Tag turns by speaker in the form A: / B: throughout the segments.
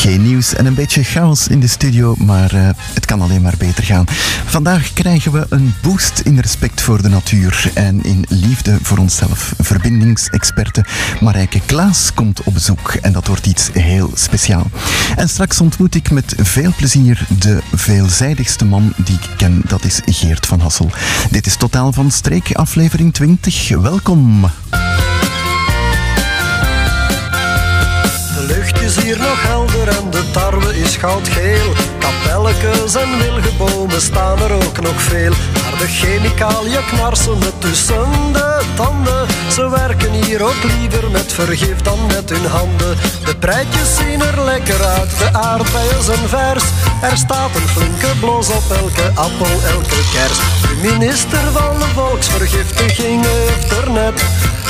A: Geen nieuws en een beetje chaos in de studio, maar uh, het kan alleen maar beter gaan. Vandaag krijgen we een boost in respect voor de natuur en in liefde voor onszelf. Verbindingsexperte Marijke Klaas komt op bezoek en dat wordt iets heel speciaal. En straks ontmoet ik met veel plezier de veelzijdigste man die ik ken, dat is Geert van Hassel. Dit is Totaal van Streek, aflevering 20. Welkom.
B: En de tarwe is goudgeel. Kapelletjes en wilgebomen staan er ook nog veel. Maar de chemicaliën knarsen met tussen de tanden. Ze werken hier ook liever met vergif dan met hun handen. De prijtjes zien er lekker uit, de aardbeien zijn vers. Er staat een flinke blos op elke appel, elke kers. De minister van de volksvergiftiging heeft er net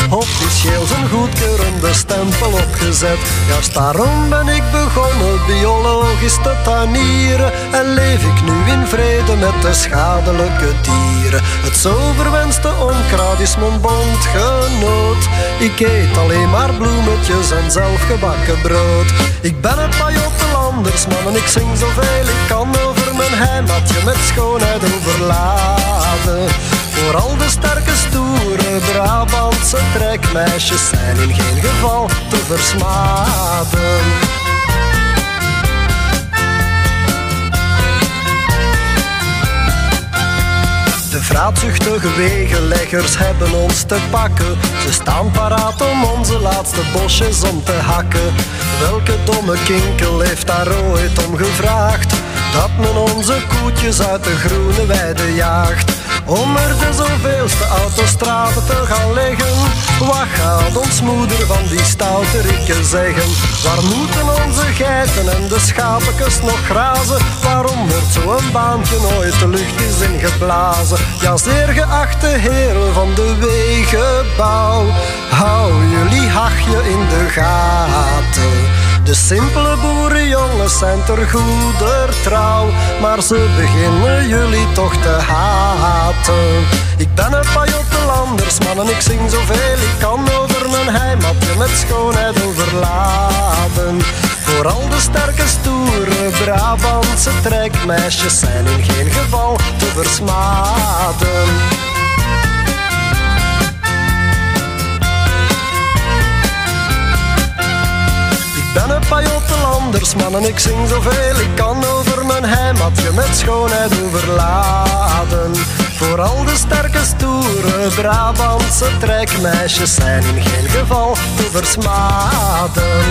B: officieel zijn goedkeurende stempel opgezet. Juist daarom ben ik begonnen biologisch te tuinieren en leef ik nu in vrede met de schadelijke dieren. Het zo verwenste onkruid is mijn bondgenoot. Ik eet alleen maar bloemetjes en zelfgebakken brood. Ik ben een pajottelandersman en ik zing zoveel ik kan over mijn heimatje met schoonheid overladen. Vooral de sterke, stoere Brabantse trekmeisjes zijn in geen geval te versmaden. De vraatzuchtige wegenleggers hebben ons te pakken. Ze staan paraat om onze laatste bosjes om te hakken. Welke domme kinkel heeft daar ooit om gevraagd? Dat men onze koetjes uit de groene weide jaagt. Om er de zoveelste autostrade te gaan leggen. Wat gaat ons moeder van die stoute rikken zeggen? Waar moeten onze geiten en de schapekes nog grazen? Waarom wordt zo'n baantje nooit de lucht is ingeblazen? Ja, zeer geachte heren van de wegenbouw, hou jullie hachje in de gaten. De simpele boerenjongens zijn ter goeder trouw, maar ze beginnen jullie toch te haten. Ik ben een pajottelandersman en ik zing zoveel ik kan over mijn heimatje met schoonheid overladen. Vooral de sterke, stoere Brabantse trekmeisjes zijn in geen geval te versmaden. Ben een pajottelandersman en ik zing zoveel ik kan over mijn heimatje met schoonheid overladen. Vooral de sterke, stoere Brabantse trekmeisjes zijn in geen geval te versmaden.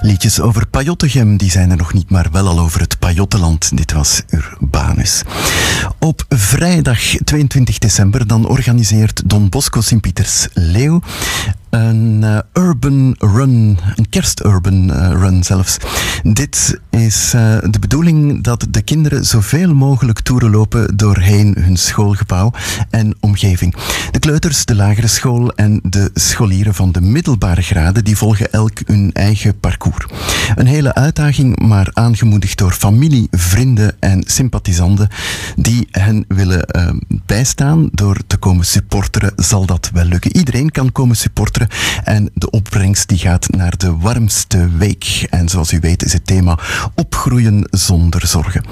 A: Liedjes over Pajottegem, die zijn er nog niet, maar wel al over het Pajottenland. Dit was Urbanus. Op vrijdag 22 december dan organiseert Don Bosco Sint-Pieters Leeuw een uh, urban run, een kersturban uh, run zelfs. Dit is uh, de bedoeling dat de kinderen zoveel mogelijk toeren lopen doorheen hun schoolgebouw en omgeving. De kleuters, de lagere school en de scholieren van de middelbare graden die volgen elk hun eigen parcours. Een hele uitdaging, maar aangemoedigd door familie, vrienden en sympathisanten die hen willen bijstaan door te komen supporteren, zal dat wel lukken. Iedereen kan komen supporteren en de opbrengst die gaat naar de warmste week. En zoals u weet is het thema opgroeien zonder zorgen.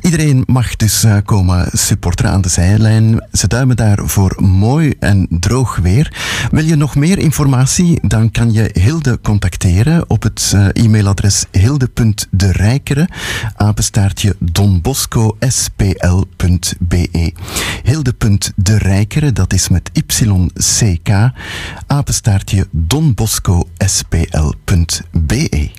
A: Iedereen mag dus eh, komen supporteren aan de zijlijn. Ze duimen daar voor mooi en droog weer. Wil je nog meer informatie? Dan kan je Hilde contacteren op het uh, e-mailadres hilde.derijkere apenstaartje donbosco.spl.be Hilde.derijkere, dat is met YCK, apenstaartje kaartje donboscospl.be.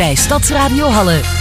C: Bij Stadsradio Halle.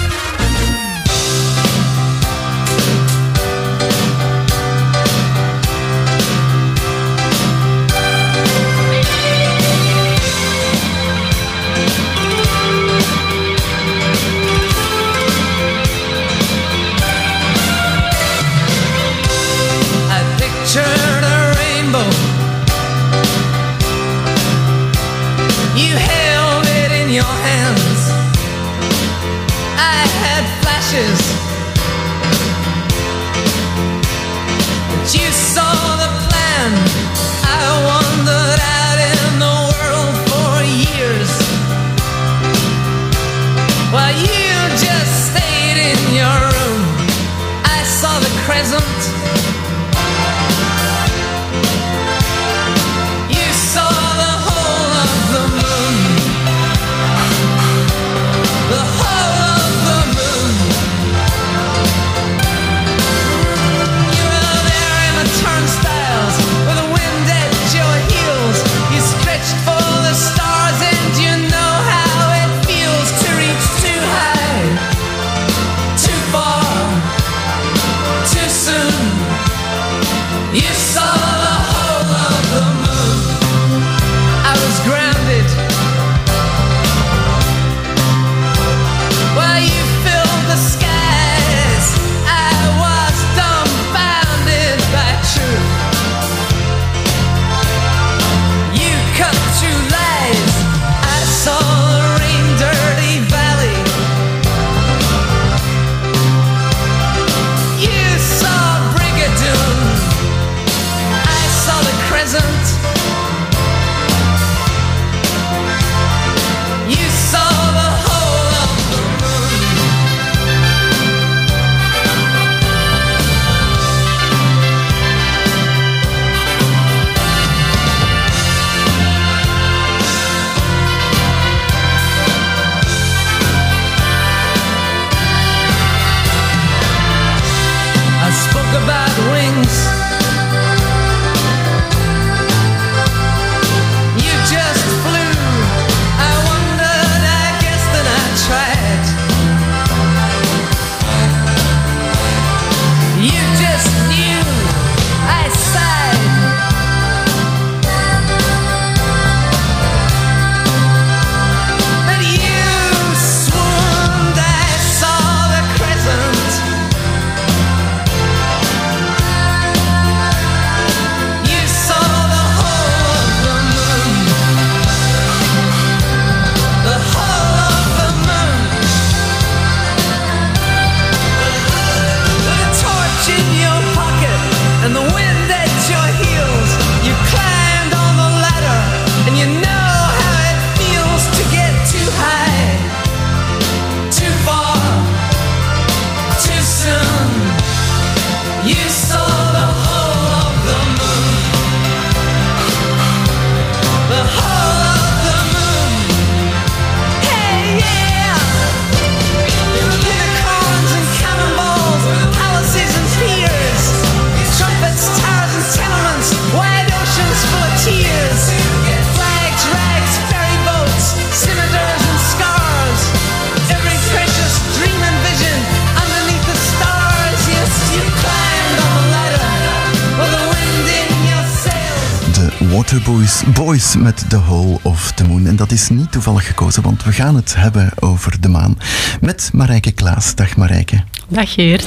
A: Met The Hole of the Moon. En dat is niet toevallig gekozen, want we gaan het hebben over de maan. Met Marijke Klaas. Dag Marijke.
D: Dag Geert.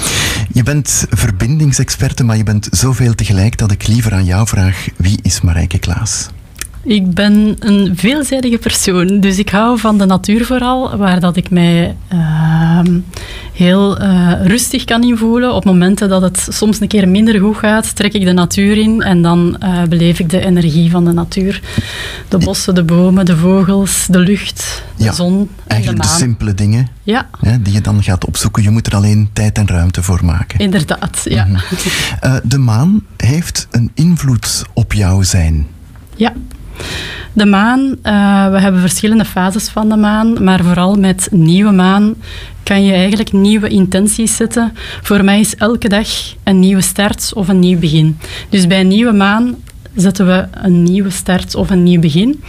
A: Je bent verbindingsexperte, maar je bent zoveel tegelijk dat ik liever aan jou vraag: wie is Marijke Klaas?
D: Ik ben een veelzijdige persoon, dus ik hou van de natuur vooral, waar dat ik mij ehm, heel uh, rustig kan invoelen. Op momenten dat het soms een keer minder goed gaat, trek ik de natuur in en dan uh, beleef ik de energie van de natuur. De bossen, de bomen, de vogels, de lucht, de
A: ja,
D: zon.
A: Eigenlijk
D: de,
A: de, simpele dingen
D: ja.
A: hè, die je dan gaat opzoeken. Je moet er alleen tijd en ruimte voor maken.
D: Inderdaad, ja.
A: Mm -hmm. uh, de maan heeft een invloed op jouw zijn.
D: Ja. De maan, uh, we hebben verschillende fases van de maan, maar vooral met nieuwe maan kan je eigenlijk nieuwe intenties zetten. Voor mij is elke dag een nieuwe start of een nieuw begin. Dus bij nieuwe maan zetten we een nieuwe start of een nieuw begin.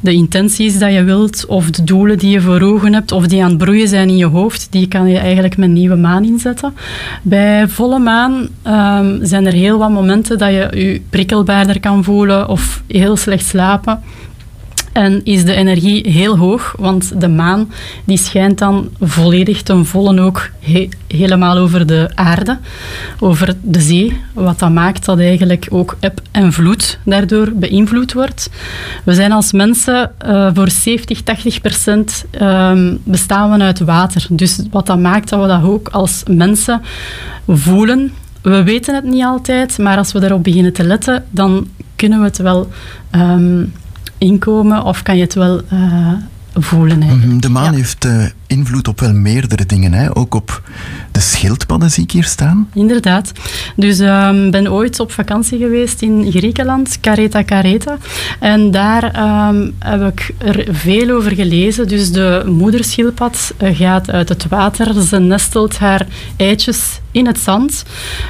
D: De intenties dat je wilt, of de doelen die je voor ogen hebt, of die aan het broeien zijn in je hoofd, die kan je eigenlijk met nieuwe maan inzetten. Bij volle maan ehm, zijn er heel wat momenten dat je je prikkelbaarder kan voelen of heel slecht slapen. En is de energie heel hoog, want de maan die schijnt dan volledig ten volle ook helemaal over de aarde, over de zee. Wat dat maakt dat eigenlijk ook eb en vloed daardoor beïnvloed wordt. We zijn als mensen uh, voor 70, 80 procent um, bestaan we uit water. Dus wat dat maakt dat we dat ook als mensen voelen. We weten het niet altijd, maar als we daarop beginnen te letten, dan kunnen we het wel um, inkomen of kan je het wel uh, voelen. Hè.
A: Mhm, de maan heeft uh, invloed op wel meerdere dingen, hè? ook op de schildpadden zie ik hier staan.
D: Inderdaad. Dus ik um, ben ooit op vakantie geweest in Griekenland, Careta Careta. En daar um, heb ik er veel over gelezen. Dus de moederschildpad uh, gaat uit het water. Ze nestelt haar eitjes in het zand.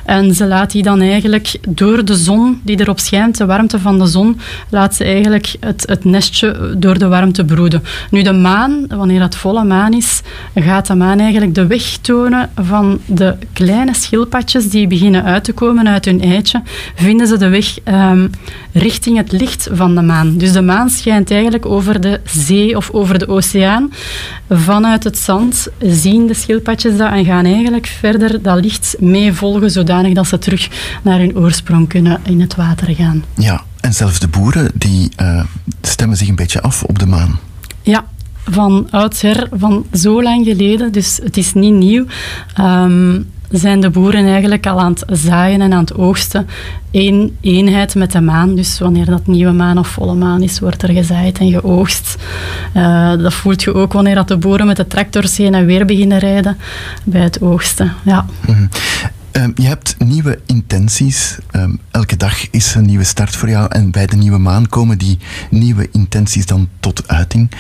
D: En ze laat die dan eigenlijk door de zon die erop schijnt, de warmte van de zon, laat ze eigenlijk het, het nestje door de warmte broeden. Nu de maan, wanneer het volle maan is, gaat de maan eigenlijk de weg tonen van de kleine schildpadjes die beginnen uit te komen uit hun eitje, vinden ze de weg um, richting het licht van de maan. Dus de maan schijnt eigenlijk over de zee of over de oceaan. Vanuit het zand zien de schildpadjes dat en gaan eigenlijk verder dat licht mee volgen, zodanig dat ze terug naar hun oorsprong kunnen in het water gaan.
A: Ja, en zelfs de boeren die uh, stemmen zich een beetje af op de maan.
D: Ja, van oudsher, van zo lang geleden, dus het is niet nieuw, um, zijn de boeren eigenlijk al aan het zaaien en aan het oogsten. Eén eenheid met de maan, dus wanneer dat nieuwe maan of volle maan is, wordt er gezaaid en geoogst. Uh, dat voelt je ook wanneer dat de boeren met de tractors heen en weer beginnen rijden bij het oogsten. Ja.
A: Mm Um, je hebt nieuwe intenties. Um, elke dag is een nieuwe start voor jou. En bij de nieuwe maan komen die nieuwe intenties dan tot uiting.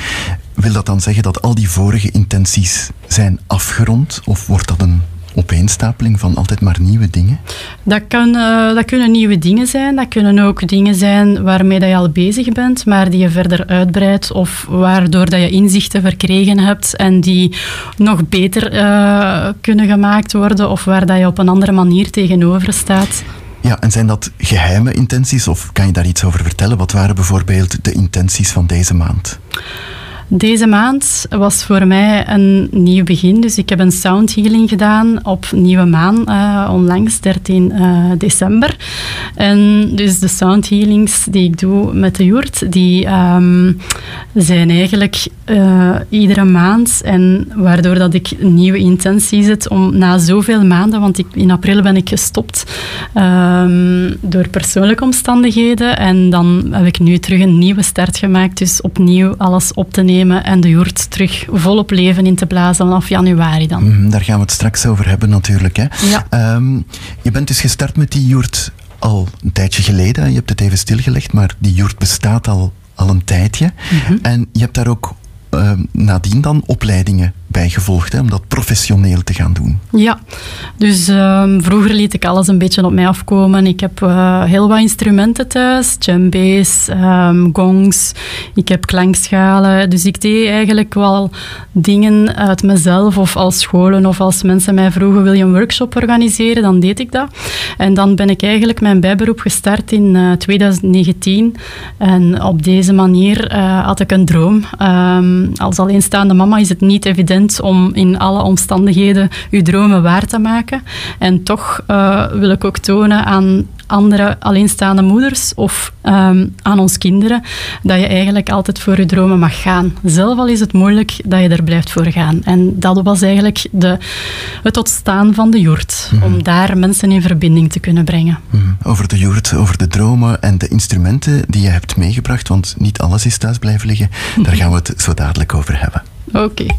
A: Wil dat dan zeggen dat al die vorige intenties zijn afgerond? Of wordt dat een opeenstapeling van altijd maar nieuwe dingen?
D: Dat, kan, uh, dat kunnen nieuwe dingen zijn. Dat kunnen ook dingen zijn waarmee dat je al bezig bent, maar die je verder uitbreidt of waardoor dat je inzichten verkregen hebt en die nog beter uh, kunnen gemaakt worden of waar dat je op een andere manier tegenover staat.
A: Ja, en zijn dat geheime intenties of kan je daar iets over vertellen? Wat waren bijvoorbeeld de intenties van deze maand?
D: Deze maand was voor mij een nieuw begin. Dus ik heb een sound healing gedaan op Nieuwe Maan, uh, onlangs, 13 uh, eh, december. En dus de sound healings die ik doe met de joert, die um, zijn eigenlijk uh, iedere maand. En waardoor dat ik een nieuwe intentie zet om na zoveel maanden, want ik, in april ben ik gestopt um, door persoonlijke omstandigheden. En dan heb ik nu terug een nieuwe start gemaakt. Dus opnieuw alles op te nemen en de joert terug volop leven in te blazen vanaf januari dan.
A: Mm, daar gaan we het straks over hebben natuurlijk. Hè.
D: Ja.
A: Um, je bent dus gestart met die joert al een tijdje geleden. Je hebt het even stilgelegd, maar die joert bestaat al, al een tijdje. Mm -hmm. En je hebt daar ook uh, nadien dan opleidingen bij gevolgd, hè, om dat professioneel te gaan doen.
D: Ja, dus um, vroeger liet ik alles een beetje op mij afkomen. Ik heb uh, heel wat instrumenten thuis, djembes, um, gongs, ik heb klankschalen. Dus ik deed eigenlijk wel dingen uit mezelf of als scholen of als mensen mij vroegen wil je een workshop organiseren, dan deed ik dat. En dan ben ik eigenlijk mijn bijberoep gestart in uh, 2019 en op deze manier uh, had ik een droom. Um, als alleenstaande mama is het niet evident om in alle omstandigheden uw dromen waar te maken. En toch uh, wil ik ook tonen aan andere alleenstaande moeders of um, aan ons kinderen dat je eigenlijk altijd voor je dromen mag gaan. Zelf al is het moeilijk dat je er blijft voor gaan. En dat was eigenlijk de, het ontstaan van de joert. Mm -hmm. Om daar mensen in verbinding te kunnen brengen.
A: Mm -hmm. Over de joert, over de dromen en de instrumenten die je hebt meegebracht, want niet alles is thuis blijven liggen. Daar gaan we het zo dadelijk over hebben.
D: Oké. Okay.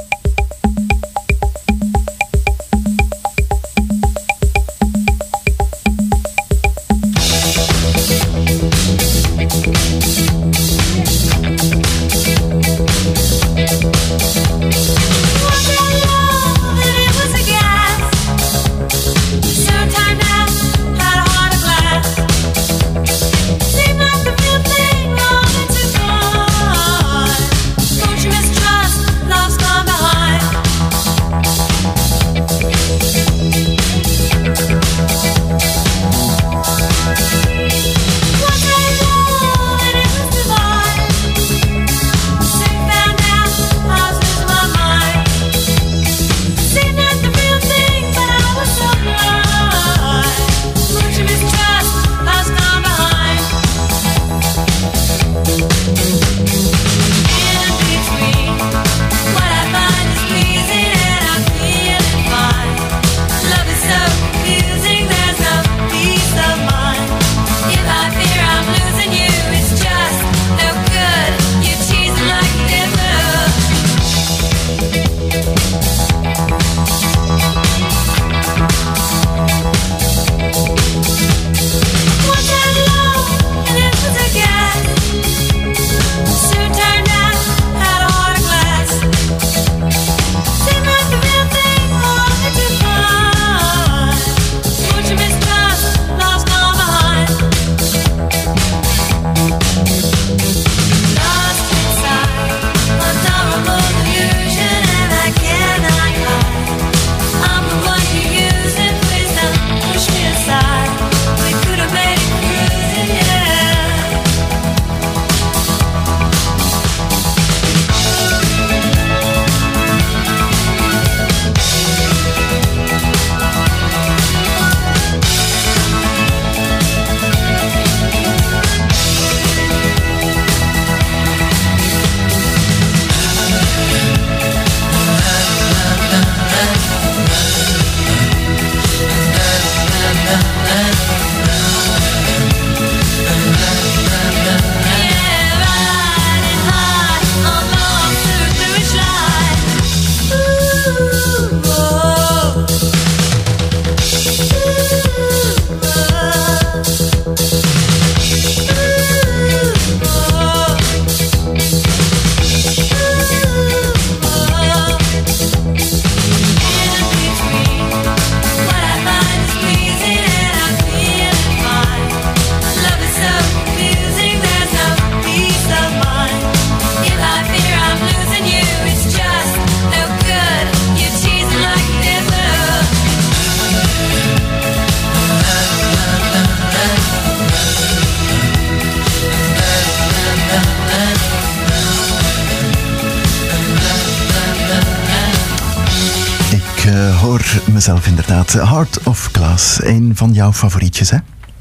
A: Heart of Glass, een van jouw favorietjes, hè?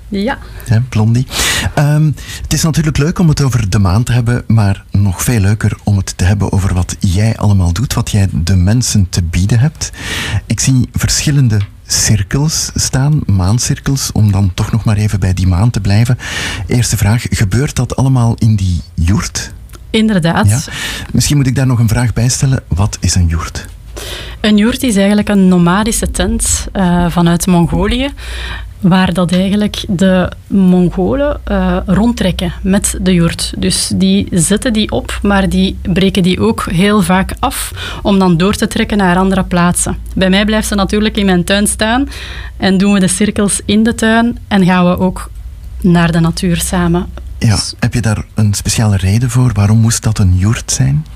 D: Ja.
A: ja Blondie. Um, het is natuurlijk leuk om het over de maan te hebben, maar nog veel leuker om het te hebben over wat jij allemaal doet, wat jij de mensen te bieden hebt. Ik zie verschillende cirkels staan, maancirkels, om dan toch nog maar even bij die maan te blijven. Eerste vraag, gebeurt dat allemaal in die joert?
D: Inderdaad. Ja.
A: Misschien moet ik daar nog een vraag bij stellen. Wat is een joert?
D: Een joert is eigenlijk een nomadische tent uh, vanuit Mongolië waar dat eigenlijk de Mongolen uh, rondtrekken met de joert. Dus die zetten die op, maar die breken die ook heel vaak af om dan door te trekken naar andere plaatsen. Bij mij blijft ze natuurlijk in mijn tuin staan en doen we de cirkels in de tuin en gaan we ook naar de natuur samen.
A: Ja, heb je daar een speciale reden voor? Waarom moest dat een joert zijn?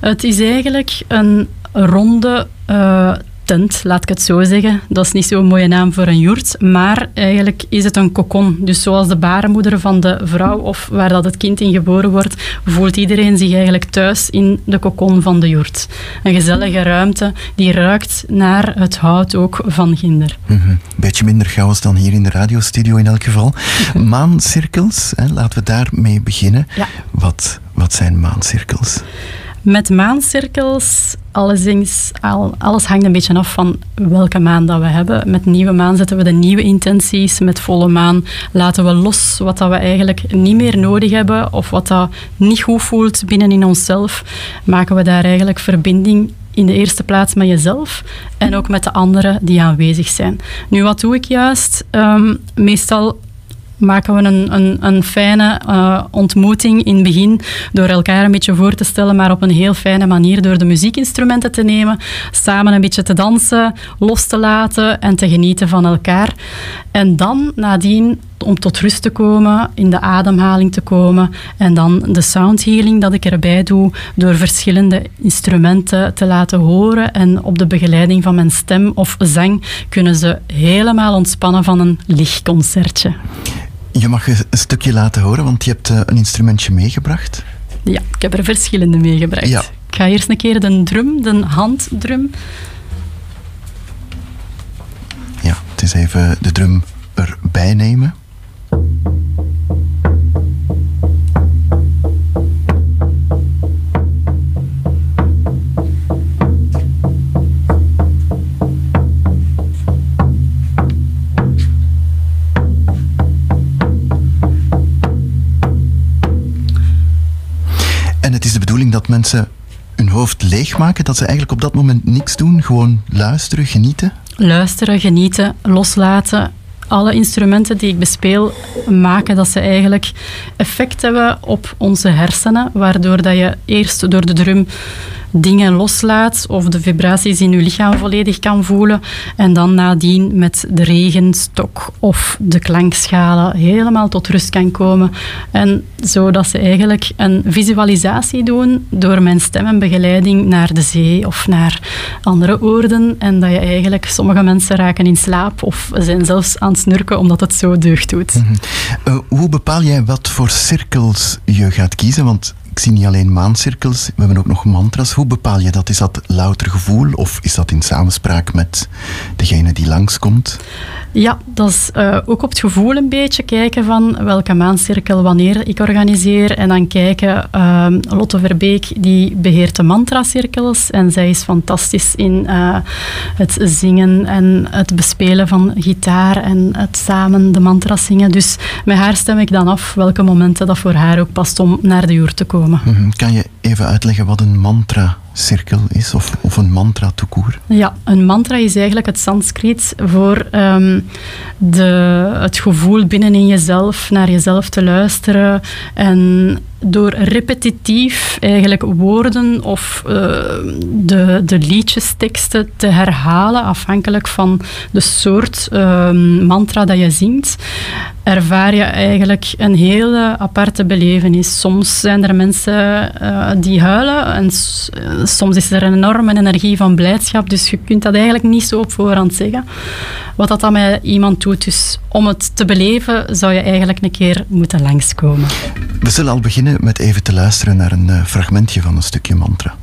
D: Het is eigenlijk een ronde uh, tent, laat ik het zo zeggen. Dat is niet zo'n mooie naam voor een joert, maar eigenlijk is het een kokon. Dus zoals de baarmoeder van de vrouw of waar dat het kind in geboren wordt, voelt iedereen zich eigenlijk thuis in de kokon van de joert. Een gezellige ruimte die ruikt naar het hout ook van ginder.
A: Mm Beetje minder chaos dan hier in de radiostudio in elk geval. Maancirkels, hè, laten we daarmee beginnen.
D: Ja.
A: Wat, wat zijn maancirkels?
D: Met maancirkels, alles, alles hangt een beetje af van welke maan dat we hebben. Met nieuwe maan zetten we de nieuwe intenties. Met volle maan laten we los wat dat we eigenlijk niet meer nodig hebben of wat dat niet goed voelt binnen in onszelf. Maken we daar eigenlijk verbinding in de eerste plaats met jezelf en ook met de anderen die aanwezig zijn. Nu, wat doe ik juist? Um, meestal maken we een, een, een fijne uh, ontmoeting in het begin door elkaar een beetje voor te stellen, maar op een heel fijne manier door de muziekinstrumenten te nemen, samen een beetje te dansen, los te laten en te genieten van elkaar. En dan nadien om tot rust te komen, in de ademhaling te komen en dan de sound healing dat ik erbij doe door verschillende instrumenten te laten horen en op de begeleiding van mijn stem of zang kunnen ze helemaal ontspannen van een lichtconcertje.
A: Je mag een stukje laten horen, want je hebt eh, een instrumentje meegebracht.
D: Ja, ik heb er verschillende meegebracht.
A: Ja.
D: Ik ga eerst een keer de drum, de handdrum.
A: Ja, het is even de drum erbij nemen. Het is de bedoeling dat mensen hun hoofd leegmaken, dat ze eigenlijk op dat moment niks doen, gewoon luisteren, genieten?
D: Luisteren, genieten, loslaten. Alle instrumenten die ik bespeel maken dat ze eigenlijk effect hebben op onze hersenen, waardoor dat je eerst door de drum dingen loslaat of de vibraties in je lichaam volledig kan voelen. En dan nadien met de regenstok of de klankschalen helemaal tot rust kan komen. En zodat ze eigenlijk een visualisatie doen door mijn stem en begeleiding naar de zee of naar andere oorden. En dat je eigenlijk, sommige mensen raken in slaap of zijn zelfs aan snurken omdat het zo deugd doet. Mm
A: hoe bepaal jij wat voor cirkels je gaat kiezen? Want ik zie niet alleen maancirkels, we hebben ook nog mantras. Hoe bepaal je dat? Is dat louter gevoel of is dat in samenspraak met degene die langskomt?
D: Ja, dat is uh, ook op het gevoel een beetje kijken van welke maancirkel wanneer ik organiseer. En dan kijken, uh, Lotte Verbeek die beheert de mantracirkels en zij is fantastisch in uh, het zingen en het bespelen van gitaar en het samen de mantras zingen. Dus met haar stem ik dan af welke momenten dat voor haar ook past om naar de uur te komen.
A: -hmm. Kan je even uitleggen wat een mantra cirkel is of, of een mantra toekoer?
D: Ja, een mantra is eigenlijk het Sanskriet voor um, de, het gevoel binnen in jezelf, naar jezelf te luisteren en door repetitief eigenlijk woorden of uh, de, de liedjesteksten te herhalen, afhankelijk van de soort uh, mantra dat je zingt, ervaar je eigenlijk een hele aparte belevenis. Soms zijn er mensen uh, die huilen en soms is er een enorme energie van blijdschap, dus je kunt dat eigenlijk niet zo op voorhand zeggen. Wat dat dan met iemand doet. Dus om het te beleven zou je eigenlijk een keer moeten langskomen.
A: We zullen al beginnen met even te luisteren naar een uh, fragmentje van een stukje mantra.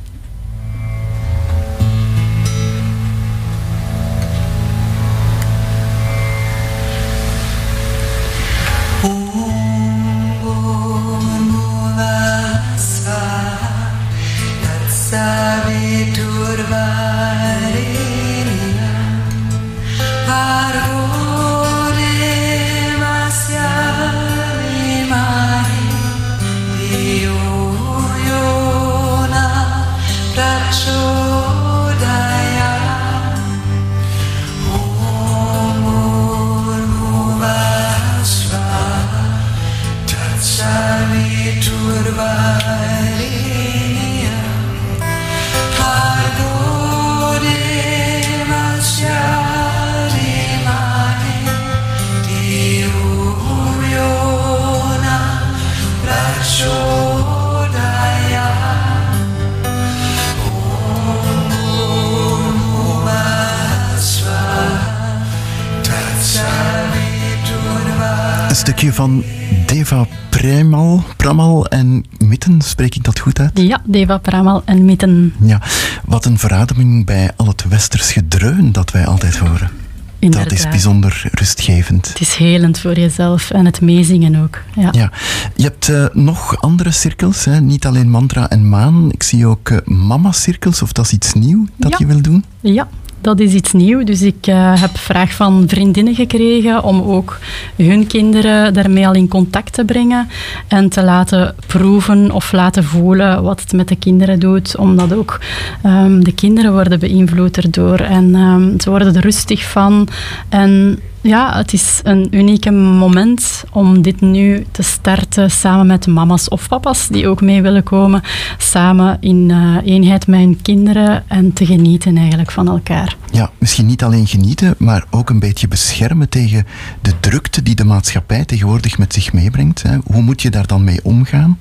A: Deva Pramal en Mitten.
D: Ja,
A: wat een verademing bij al het westers gedreun dat wij altijd horen.
D: Inderdaad.
A: Dat is bijzonder rustgevend.
D: Het is helend voor jezelf en het meezingen ook. Ja.
A: ja. Je hebt uh, nog andere cirkels, hè? niet alleen mantra en maan. Ik zie ook uh, mama-cirkels, of dat is iets nieuws dat
D: ja.
A: je wil doen?
D: Ja, dat is iets nieuws. Dus ik uh, heb vraag van vriendinnen gekregen om ook hun kinderen daarmee al in contact te brengen en te laten proeven of laten voelen wat het met de kinderen doet. Omdat ook um, de kinderen worden beïnvloed erdoor en um, ze worden er rustig van. En ja, het is een unieke moment om dit nu te starten samen met mama's of papa's die ook mee willen komen. Samen in uh, eenheid met hun kinderen en te genieten eigenlijk van elkaar.
A: Ja, misschien niet alleen genieten, maar ook een beetje beschermen tegen de drukte die de maatschappij tegenwoordig met zich meebrengt. Hè. Hoe moet je daar dan mee omgaan?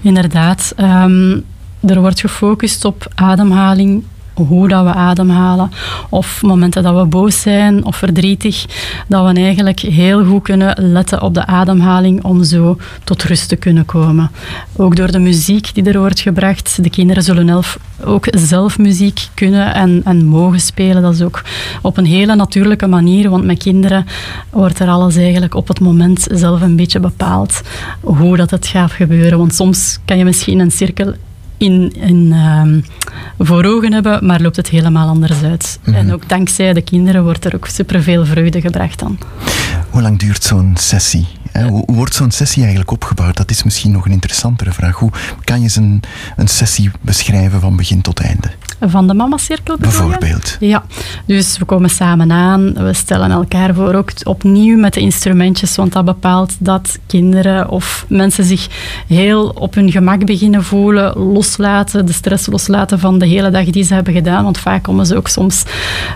D: Inderdaad. Um, er wordt gefocust op ademhaling, hoe dat we ademhalen. Of momenten dat we boos zijn of verdrietig. Dat we eigenlijk heel goed kunnen letten op de ademhaling om zo tot rust te kunnen komen. Ook door de muziek die er wordt gebracht. De kinderen zullen ook zelf muziek kunnen en, en mogen spelen. Dat is ook op een hele natuurlijke manier. Want met kinderen wordt er alles eigenlijk op het moment zelf een beetje bepaald. Hoe dat het gaat gebeuren. Want soms kan je misschien een cirkel in, in um, voor ogen hebben, maar loopt het helemaal anders uit. Mm -hmm. En ook dankzij de kinderen wordt er ook superveel vreugde gebracht dan.
A: Hoe lang duurt zo'n sessie? Hoe wordt zo'n sessie eigenlijk opgebouwd? Dat is misschien nog een interessantere vraag. Hoe kan je een, een sessie beschrijven van begin tot einde?
D: Van de mama-cirkel
A: bijvoorbeeld?
D: Ja, dus we komen samen aan. We stellen elkaar voor ook opnieuw met de instrumentjes, want dat bepaalt dat kinderen of mensen zich heel op hun gemak beginnen voelen, loslaten, de stress loslaten van de hele dag die ze hebben gedaan. Want vaak komen ze ook soms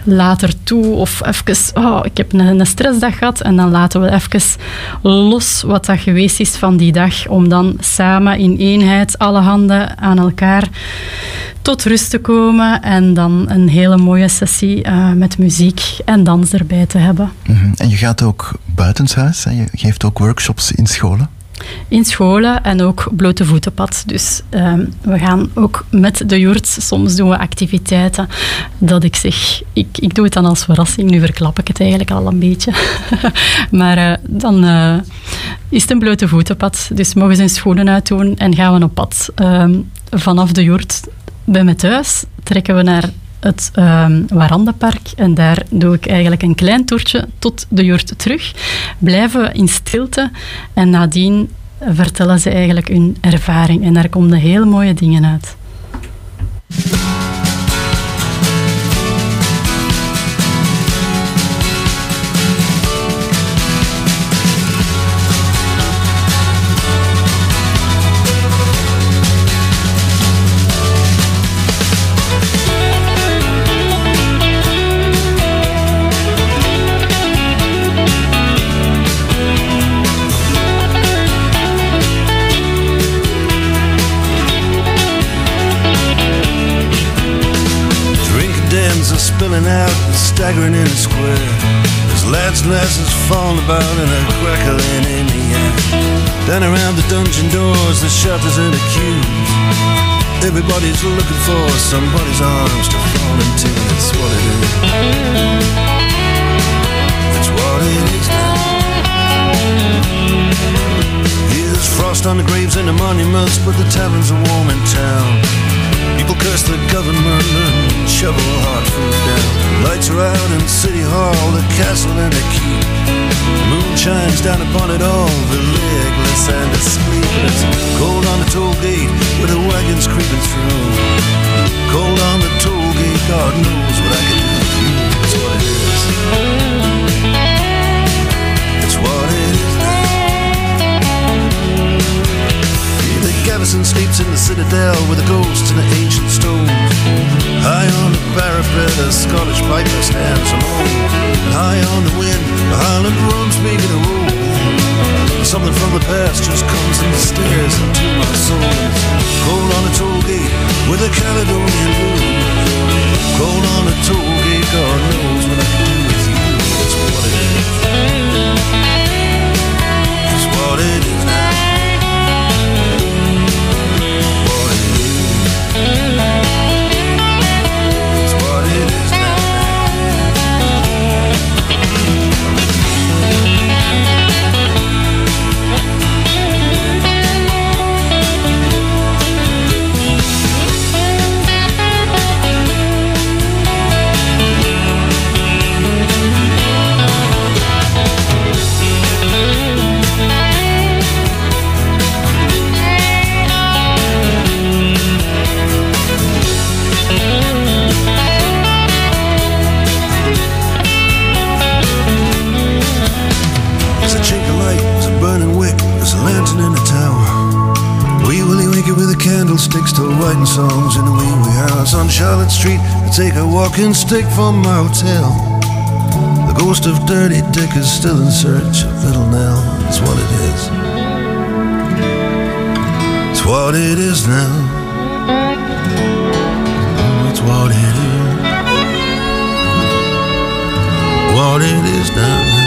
D: later toe of even, oh, ik heb een, een stressdag gehad en dan laten we even los wat dat geweest is van die dag, om dan samen in eenheid, alle handen aan elkaar, tot rust te komen en dan een hele mooie sessie uh, met muziek en dans erbij te hebben.
A: Mm -hmm. En je gaat ook buitenshuis, hè? je geeft ook workshops in scholen?
D: In scholen en ook blote voetenpad. Dus um, we gaan ook met de joert, soms doen we activiteiten dat ik zeg, ik, ik doe het dan als verrassing, nu verklap ik het eigenlijk al een beetje. maar uh, dan uh, is het een blote voetenpad, dus mogen ze hun schoenen uitdoen en gaan we op pad. Um, vanaf de joert bij me thuis trekken we naar het um, Warandenpark en daar doe ik eigenlijk een klein toertje tot de joert terug. Blijven we in stilte en nadien vertellen ze eigenlijk hun ervaring en daar komen heel mooie dingen uit.
E: Staggering in the square. There's lads and lasses falling about and a crackling in the air. Down around the dungeon doors, the shutters and the queues. Everybody's looking for somebody's arms to fall into. That's what it is. That's what it is now. There's frost on the graves and the monuments, but the taverns are warm in town. People curse the government shovel hard food down. Lights are out in City Hall, the castle and the keep. Moon shines down upon it all, the legless and the sleepless. Cold on the toll gate with the wagons creeping through. Cold on the toll gate, God knows what I can do Gavison sleeps in the citadel with the ghosts and the ancient stones. High on the parapet, a Scottish piper stands alone. And high on the wind, the Highland drums making a roll. Something from the past just comes and stares into my soul. Cold on a toll gate with a Caledonian moon. Cold on a toll I take a walking stick from my hotel. The ghost of Dirty Dick is still in search of Little Nell. It's what it is. It's what it is now. It's what it is. What it is now.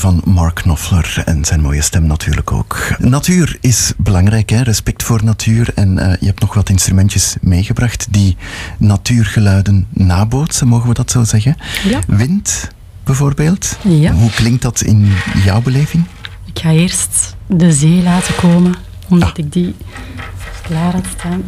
A: Van Mark Knopfler en zijn mooie stem natuurlijk ook. Natuur is belangrijk, hè? respect voor natuur. En uh, je hebt nog wat instrumentjes meegebracht die natuurgeluiden nabootsen, mogen we dat zo zeggen?
D: Ja.
A: Wind bijvoorbeeld.
D: Ja.
A: Hoe klinkt dat in jouw beleving?
D: Ik ga eerst de zee laten komen, omdat ah. ik die klaar had staan.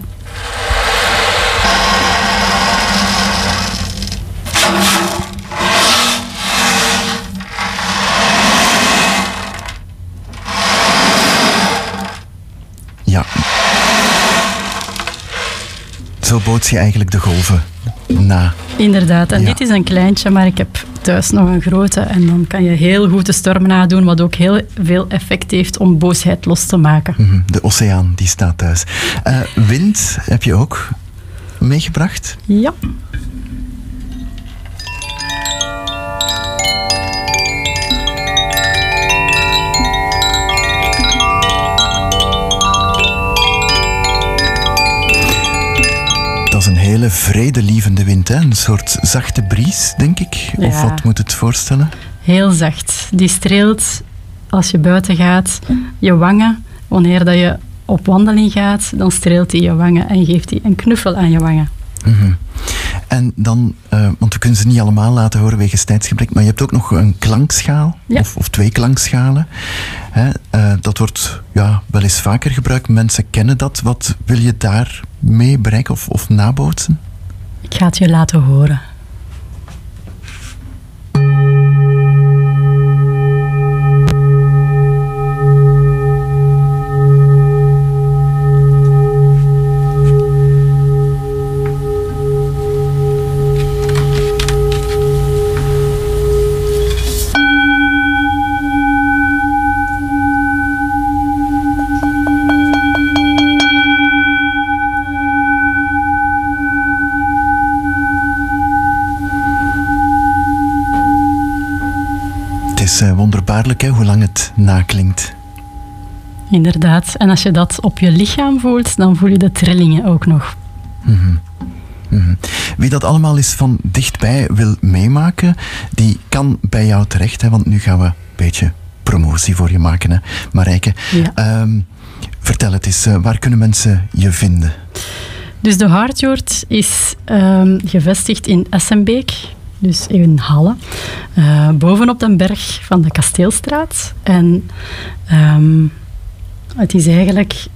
A: Ja. Zo boots je eigenlijk de golven na.
D: Inderdaad, en dit is een kleintje, maar ik heb thuis nog een grote. En dan kan je heel goed de storm nadoen, wat ook heel veel effect heeft om boosheid los te maken.
A: Mhm, de oceaan, die staat thuis. Uh, wind heb je ook meegebracht?
D: Ja.
A: Hele vredelievende wind, hè? een soort zachte bries, denk ik. Of wat moet het voorstellen?
D: Heel zacht. Die streelt als je buiten gaat je wangen. Wanneer dat je op wandeling gaat, dan streelt hij je wangen en geeft hij een knuffel aan je wangen.
A: Mm En dan, uh, want we kunnen ze niet allemaal laten horen wegens tijdsgebrek, maar je hebt ook nog een klankschaal, of, of, twee klankschalen. Hè? Uh, dat wordt ja, wel eens vaker gebruikt. Mensen kennen dat. Wat wil je daar mee bereiken of, of nabootsen?
D: Ik ga het je laten horen.
A: Is wonderbaarlijk hè, hoe lang het naklinkt.
D: Inderdaad. En als je dat op je lichaam voelt, dan voel je de trillingen ook nog.
A: Mm -hmm. Wie dat allemaal eens van dichtbij wil meemaken, die kan bij jou terecht. Hè, want nu gaan we een beetje promotie voor je maken, hè, Marijke.
D: Ja.
A: Um, vertel het eens, waar kunnen mensen je vinden?
D: Dus de Hartjoord is um, gevestigd in Essenbeek dus in Halle, uh, bovenop de berg van de Kasteelstraat. En um, het is eigenlijk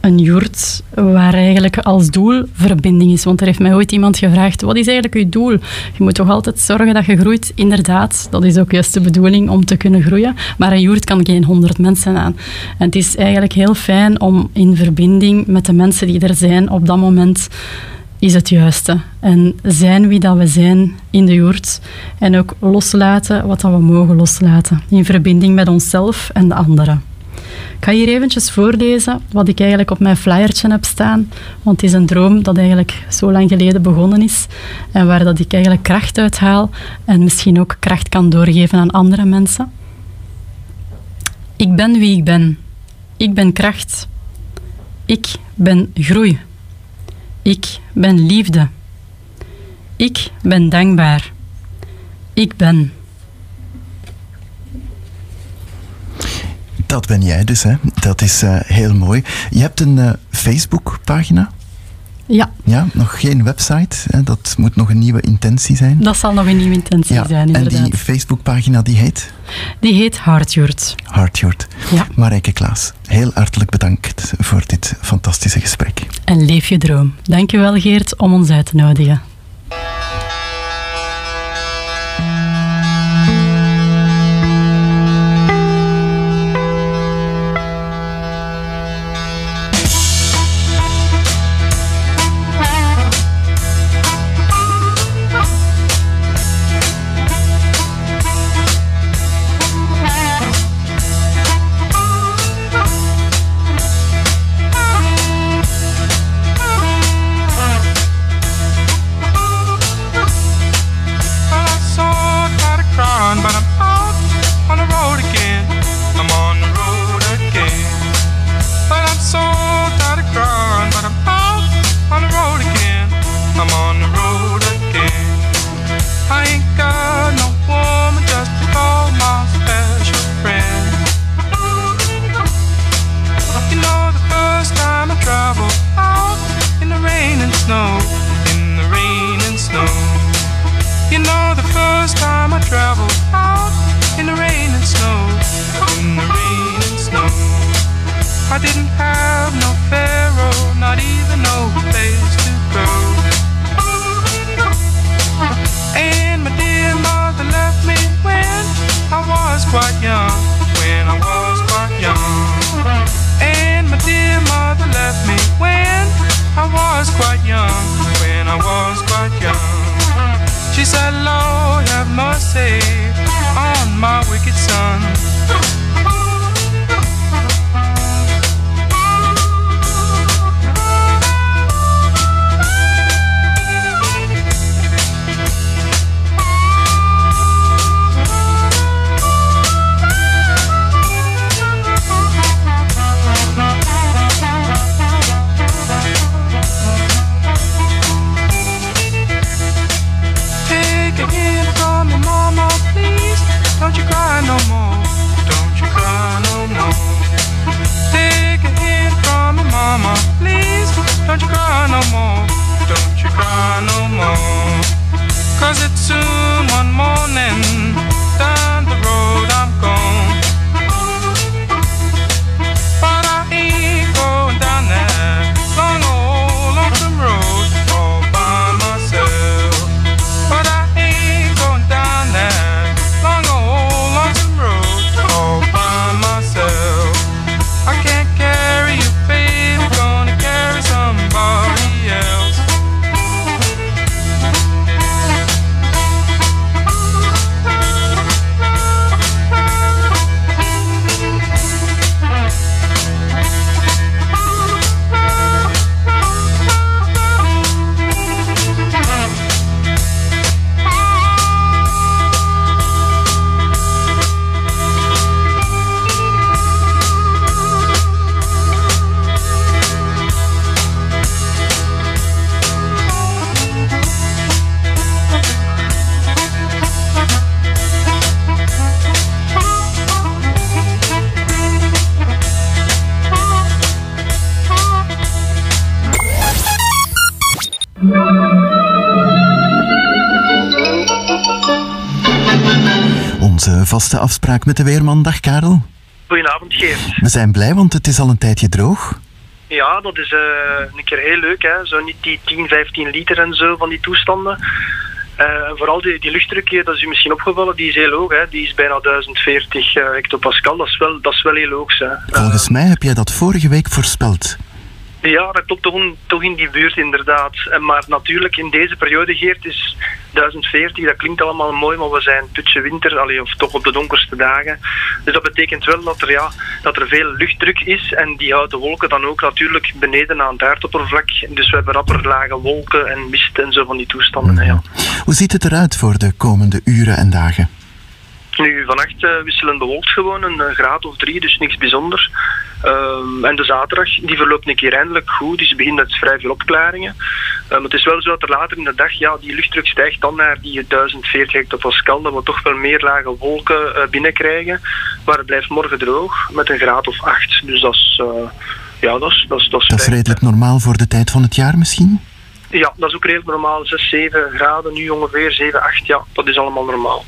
F: een joert waar eigenlijk als doel verbinding is. Want er heeft mij ooit iemand gevraagd, wat is eigenlijk je doel? Je moet toch altijd zorgen dat je groeit? Inderdaad, dat is ook juist de bedoeling om te kunnen groeien. Maar een joert kan geen honderd mensen aan. En het is eigenlijk heel fijn om in verbinding met de mensen die er zijn op dat moment is het juiste. En zijn wie dat we zijn in de joert. En ook loslaten wat dat we mogen loslaten. In verbinding met onszelf en de anderen. Ik ga hier eventjes voorlezen wat ik eigenlijk op mijn flyertje heb staan. Want het is een droom dat eigenlijk zo lang geleden begonnen is. En waar dat ik eigenlijk kracht uit haal. En misschien ook kracht kan doorgeven aan andere mensen. Ik ben wie ik ben. Ik ben kracht. Ik ben groei. Ik ben liefde. Ik ben dankbaar. Ik ben.
A: Dat ben jij dus, hè? Dat is uh, heel mooi. Je hebt een uh, Facebook-pagina.
F: Ja.
A: Ja, nog geen website. Hè? Dat moet nog een nieuwe intentie zijn.
F: Dat zal nog een nieuwe intentie
A: ja.
F: zijn, inderdaad.
A: En die Facebookpagina, die heet?
F: Die heet Hartjurt.
A: Hartjurt.
F: Ja.
A: Marijke Klaas, heel hartelijk bedankt voor dit fantastische gesprek.
F: En leef je droom. Dankjewel Geert om ons uit te nodigen.
A: Afspraak met de weerman. Dag Karel.
G: Goedenavond, Geert.
A: We zijn blij, want het is al een tijdje droog.
G: Ja, dat is een keer heel leuk. Hè. Zo niet die 10, 15 liter en zo van die toestanden. Uh, vooral die, die luchtdruk, dat is u misschien opgevallen, die is heel hoog. Hè. Die is bijna 1040 hectopascal. Dat is wel, dat is wel heel hoog. Hè.
A: Volgens mij heb jij dat vorige week voorspeld.
G: Ja, dat klopt toch, in die buurt inderdaad. Maar natuurlijk in deze periode, Geert, is 1040, dat klinkt allemaal mooi, maar we zijn putje winter, allee, of toch op de donkerste dagen. Dus dat betekent wel dat er, ja, dat er veel luchtdruk is en die houdt de wolken dan ook natuurlijk beneden aan het aardoppervlak. Dus we hebben rapper lage wolken en mist en zo van die toestanden. Ja.
A: Hoe ziet het eruit voor de komende uren en dagen?
G: Nu, vannacht uh, wisselen bewolkt gewoon, een uh, graad of drie, dus niks bijzonder. Um, en de zaterdag, die verloopt een keer eindelijk goed, dus begint met vrij veel opklaringen. Um, het is wel zo dat er later in de dag, ja, die luchtdruk stijgt dan naar die 1040 hectopascal, dat we toch wel meer lage wolken uh, binnenkrijgen. Maar het blijft morgen droog, met een graad of acht. Dus dat is, ja, dat is, dat is, dat is,
A: dat is redelijk normaal voor de tijd van het jaar misschien?
G: Ja, dat is ook redelijk normaal. 6, 7 graden, nu ongeveer 7, 8, ja, dat is allemaal normaal.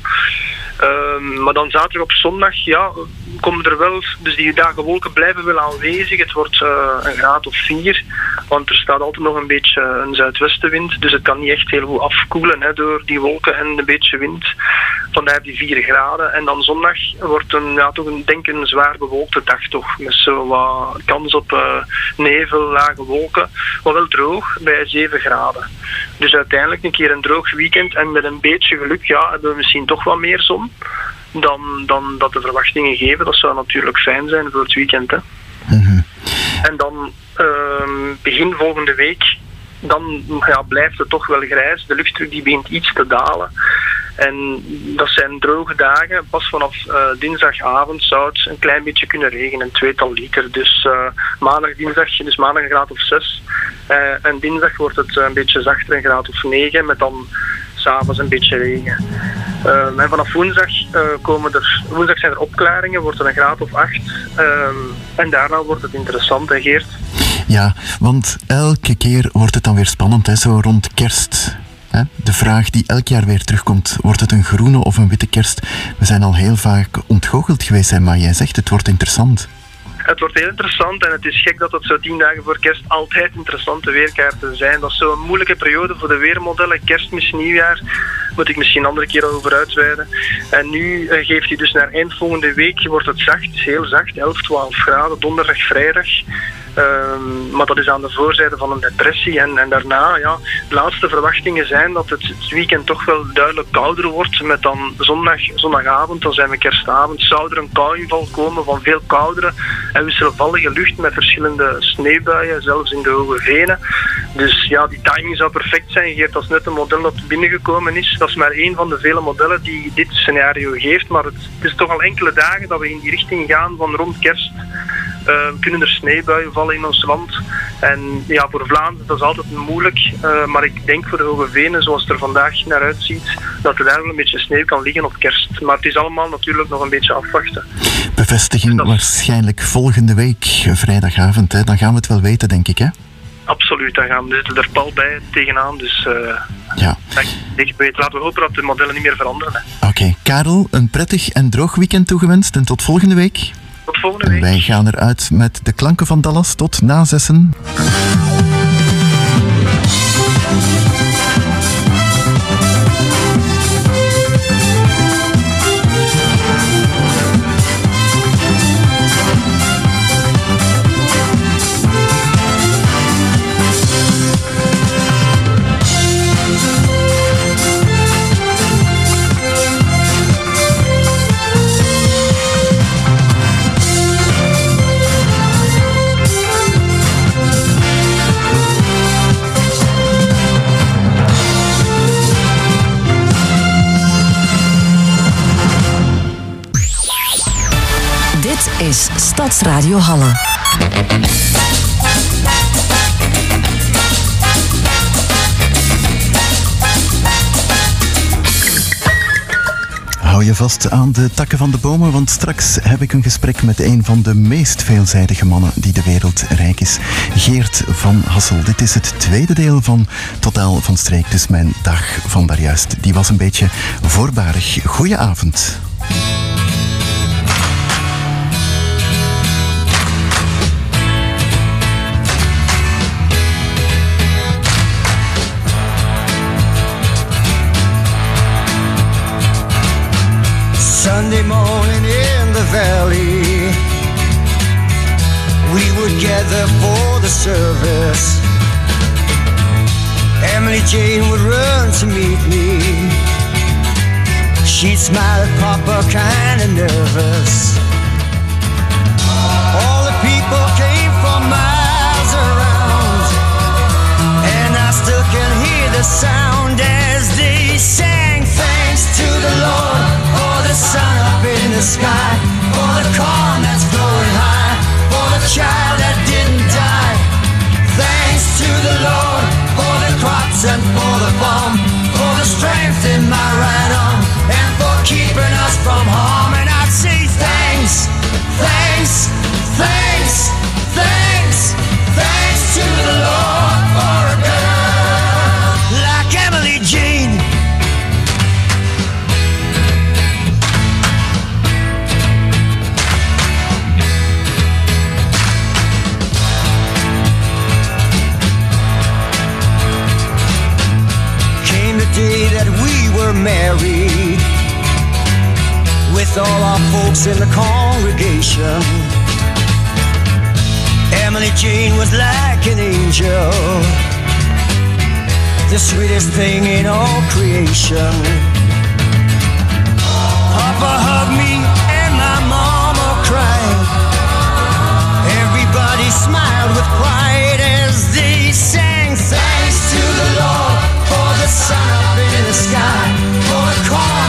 G: Um, maar dan zaterdag op zondag, ja, komen er wel, dus die dagen wolken blijven wel aanwezig. Het wordt uh, een graad of vier, want er staat altijd nog een beetje een zuidwestenwind. Dus het kan niet echt heel goed afkoelen hè, door die wolken en een beetje wind. Vandaar die vier graden. En dan zondag wordt een, ja, toch een, denk een zwaar bewolkte dag toch. Met zo wat kans op uh, nevel, lage wolken. Maar wel droog bij 7 graden. Dus uiteindelijk een keer een droog weekend en met een beetje geluk ja, hebben we misschien toch wat meer zon dan, dan dat de verwachtingen geven. Dat zou natuurlijk fijn zijn voor het weekend. Hè.
A: Mhm.
G: En dan uh, begin volgende week, dan ja, blijft het toch wel grijs. De luchtdruk die begint iets te dalen. En dat zijn droge dagen. Pas vanaf uh, dinsdagavond zou het een klein beetje kunnen regenen, een tweetal liter. Dus uh, maandag, dinsdag, dus maandag een graad of 6. Uh, eh, en dinsdag wordt het een beetje zachter, een graad of 9, met dan s'avonds een beetje regen. Uh, en vanaf woensdag, uh, komen er, woensdag zijn er opklaringen, wordt het een graad of 8. Uh, en daarna wordt het interessant, hè Geert?
A: Ja, want elke keer wordt het dan weer spannend, hè, zo rond kerst. Hè? De vraag die elk jaar weer terugkomt, wordt het een groene of een witte kerst? We zijn al heel vaak ontgoocheld geweest, maar jij zegt het wordt interessant
G: het wordt heel interessant en het is gek dat het zo tien dagen voor kerst altijd interessante weerkaarten zijn. Dat is zo'n moeilijke periode voor de weermodellen, kerstmis, nieuwjaar. Moet ik misschien een andere keer over uitweiden. En nu uh, geeft hij dus naar eind volgende week, wordt het zacht, heel zacht, 11, 12 graden, donderdag, vrijdag. Um, maar dat is aan de voorzijde van een depressie. En, en daarna, ja, de laatste verwachtingen zijn dat het, het weekend toch wel duidelijk kouder wordt. Met dan zondag, zondagavond, dan zijn we kerstavond, zou er een kouinval komen van veel koudere en wisselvallige lucht met verschillende sneeuwbuien, zelfs in de hoge venen. Dus ja, die timing zou perfect zijn. Geert, dat is net een model dat binnengekomen is. Dat is maar één van de vele modellen die dit scenario geeft. Maar het is toch al enkele dagen dat we in die richting gaan van rond kerst. Uh, kunnen er sneeuwbuien vallen in ons land. En ja, voor Vlaanderen dat is altijd moeilijk. Uh, maar ik denk voor de Hoge Venen, zoals het er vandaag naar uitziet, dat er daar wel een beetje sneeuw kan liggen op kerst. Maar het is allemaal natuurlijk nog een beetje afwachten.
A: Bevestiging dat... waarschijnlijk volgende week, vrijdagavond. Hè? Dan gaan we het wel weten, denk ik, hè?
G: Absoluut, dan gaan we zitten er pal bij tegenaan. Dus uh,
A: ja.
G: ik weet. Laten we hopen dat de modellen niet meer veranderen.
A: Oké, okay. Karel, een prettig en droog weekend toegewenst en tot volgende week.
G: Tot
A: wij gaan eruit met de klanken van Dallas tot na zessen.
H: Stadsradio Halle.
A: Hou je vast aan de takken van de bomen, want straks heb ik een gesprek met een van de meest veelzijdige mannen die de wereld rijk is. Geert van Hassel. Dit is het tweede deel van Totaal van Streek, dus mijn dag van daarjuist. Die was een beetje voorbarig. Goedenavond.
I: Valley. We would gather for the service. Emily Jane would run to meet me. She'd smile at Papa, kinda nervous. All the people came from miles around, and I still can hear the sound as they sang. Thanks to the Lord the sun up in the sky, for the corn that's flowing high, for the child that didn't die. Thanks to the Lord for the crops and for the farm, for the strength in my right arm, and for keeping us from harm. Married with all our folks in the congregation. Emily Jane was like an angel, the sweetest thing in all creation. Papa hugged me and my mama cried. Everybody smiled with pride as they sang thanks to the Lord for the up in the sky, for the corn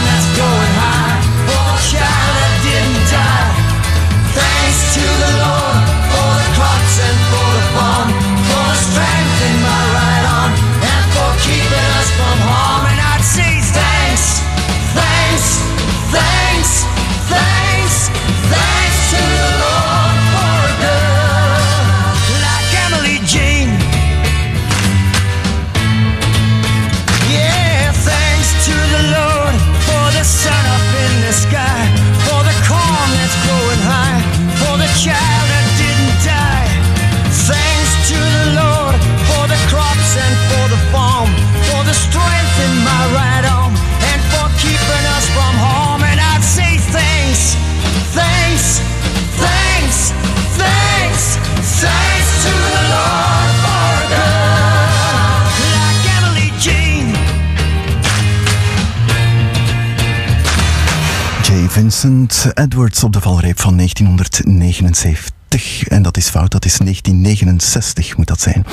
A: Vincent Edwards op de valreep van 1979. En dat is fout, dat is 1969 moet dat zijn.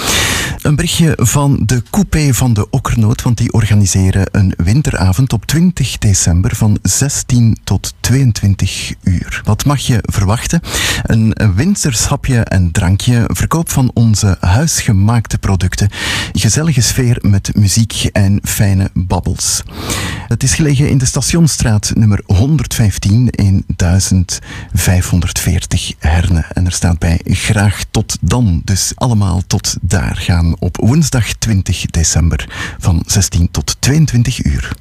A: Een berichtje van de coupé van de Okkernoot, want die organiseren een winteravond op 20 december van 16 tot 22 uur. Wat mag je verwachten? Een wintershapje en drankje, verkoop van onze huisgemaakte producten, gezellige sfeer met muziek en fijne babbels. Het is gelegen in de Stationstraat nummer 115 in 1540 Herne. Er staat bij graag tot dan. Dus allemaal tot daar gaan op woensdag 20 december van 16 tot 22 uur.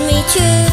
A: me too.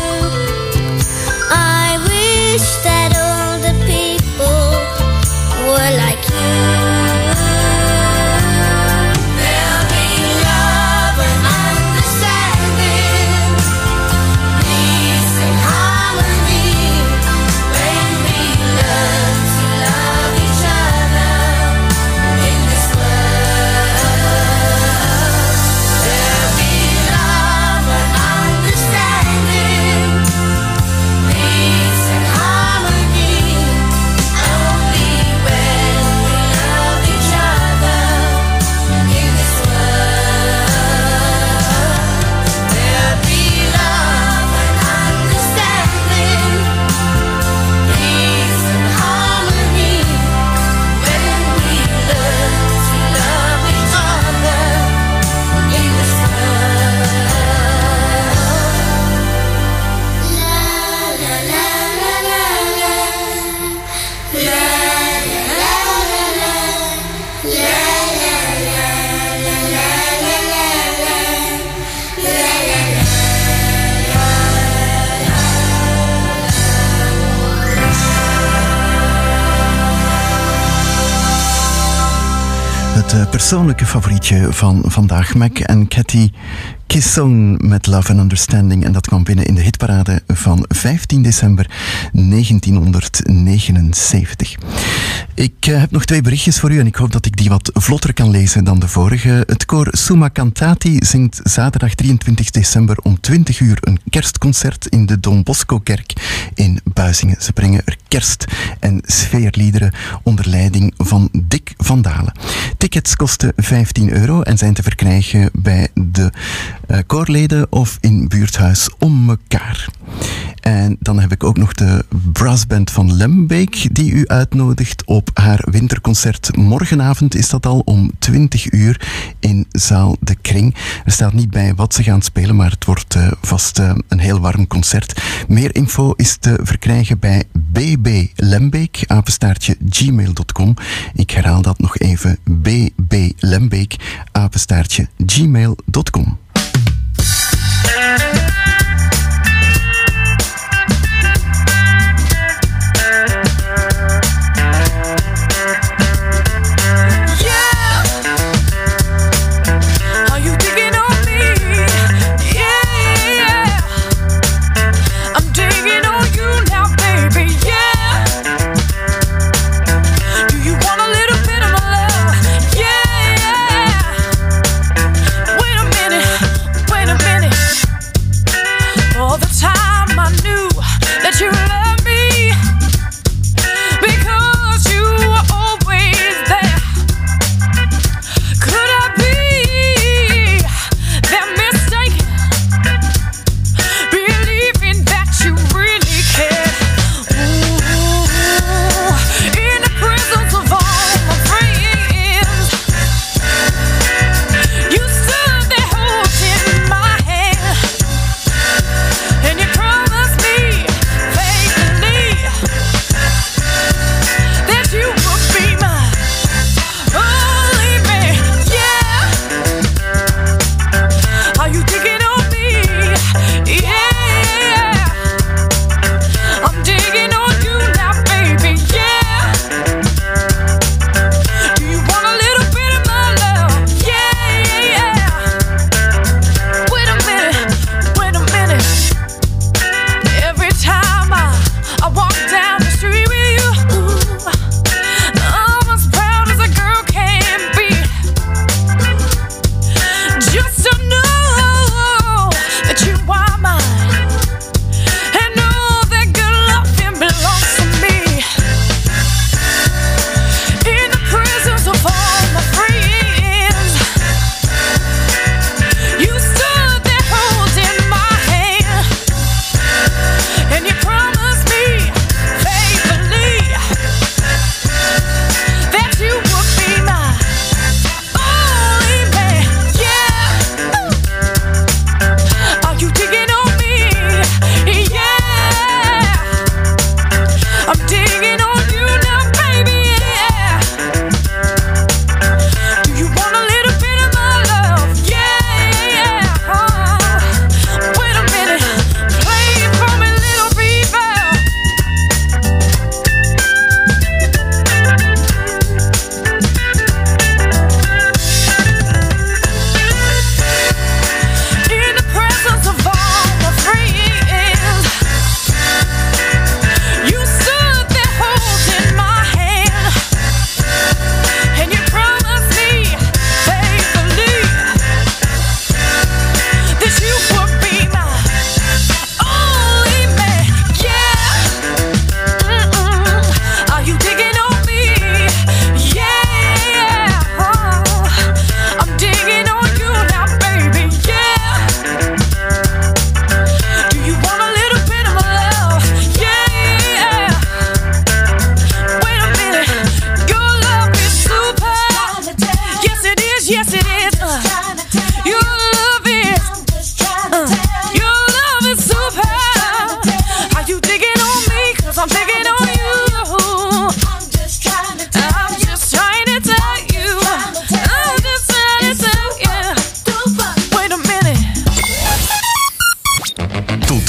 A: Persoonlijke favorietje van vandaag. Mac en Cathy Kisson met Love and Understanding. En dat kwam binnen in de hitparade van 15 december 1979. Ik eh, heb nog twee berichtjes voor u en ik hoop dat ik die wat vlotter kan lezen dan de vorige. Het koor Summa Cantati zingt zaterdag 23 december om 20 uur een kerstconcert in de Don Bosco Kerk in Buizingen. Ze brengen er kerst- en sfeerliederen onder leiding van Dick van Dalen. Tickets kosten 15 euro en zijn te verkrijgen bij de koorleden of in buurthuis om elkaar. En dan heb ik ook nog de brassband van Lembeek die u uitnodigt op haar winterconcert. Morgenavond is dat al om 20 uur in zaal De Kring. Er staat niet bij wat ze gaan spelen, maar het wordt eh, vast eh, een heel warm concert. Meer info is te verkrijgen bij bblembeek, apenstaartje gmail.com. Ik herhaal dat nog even, bblembeek, apenstaartje gmail.com.
J: Bye.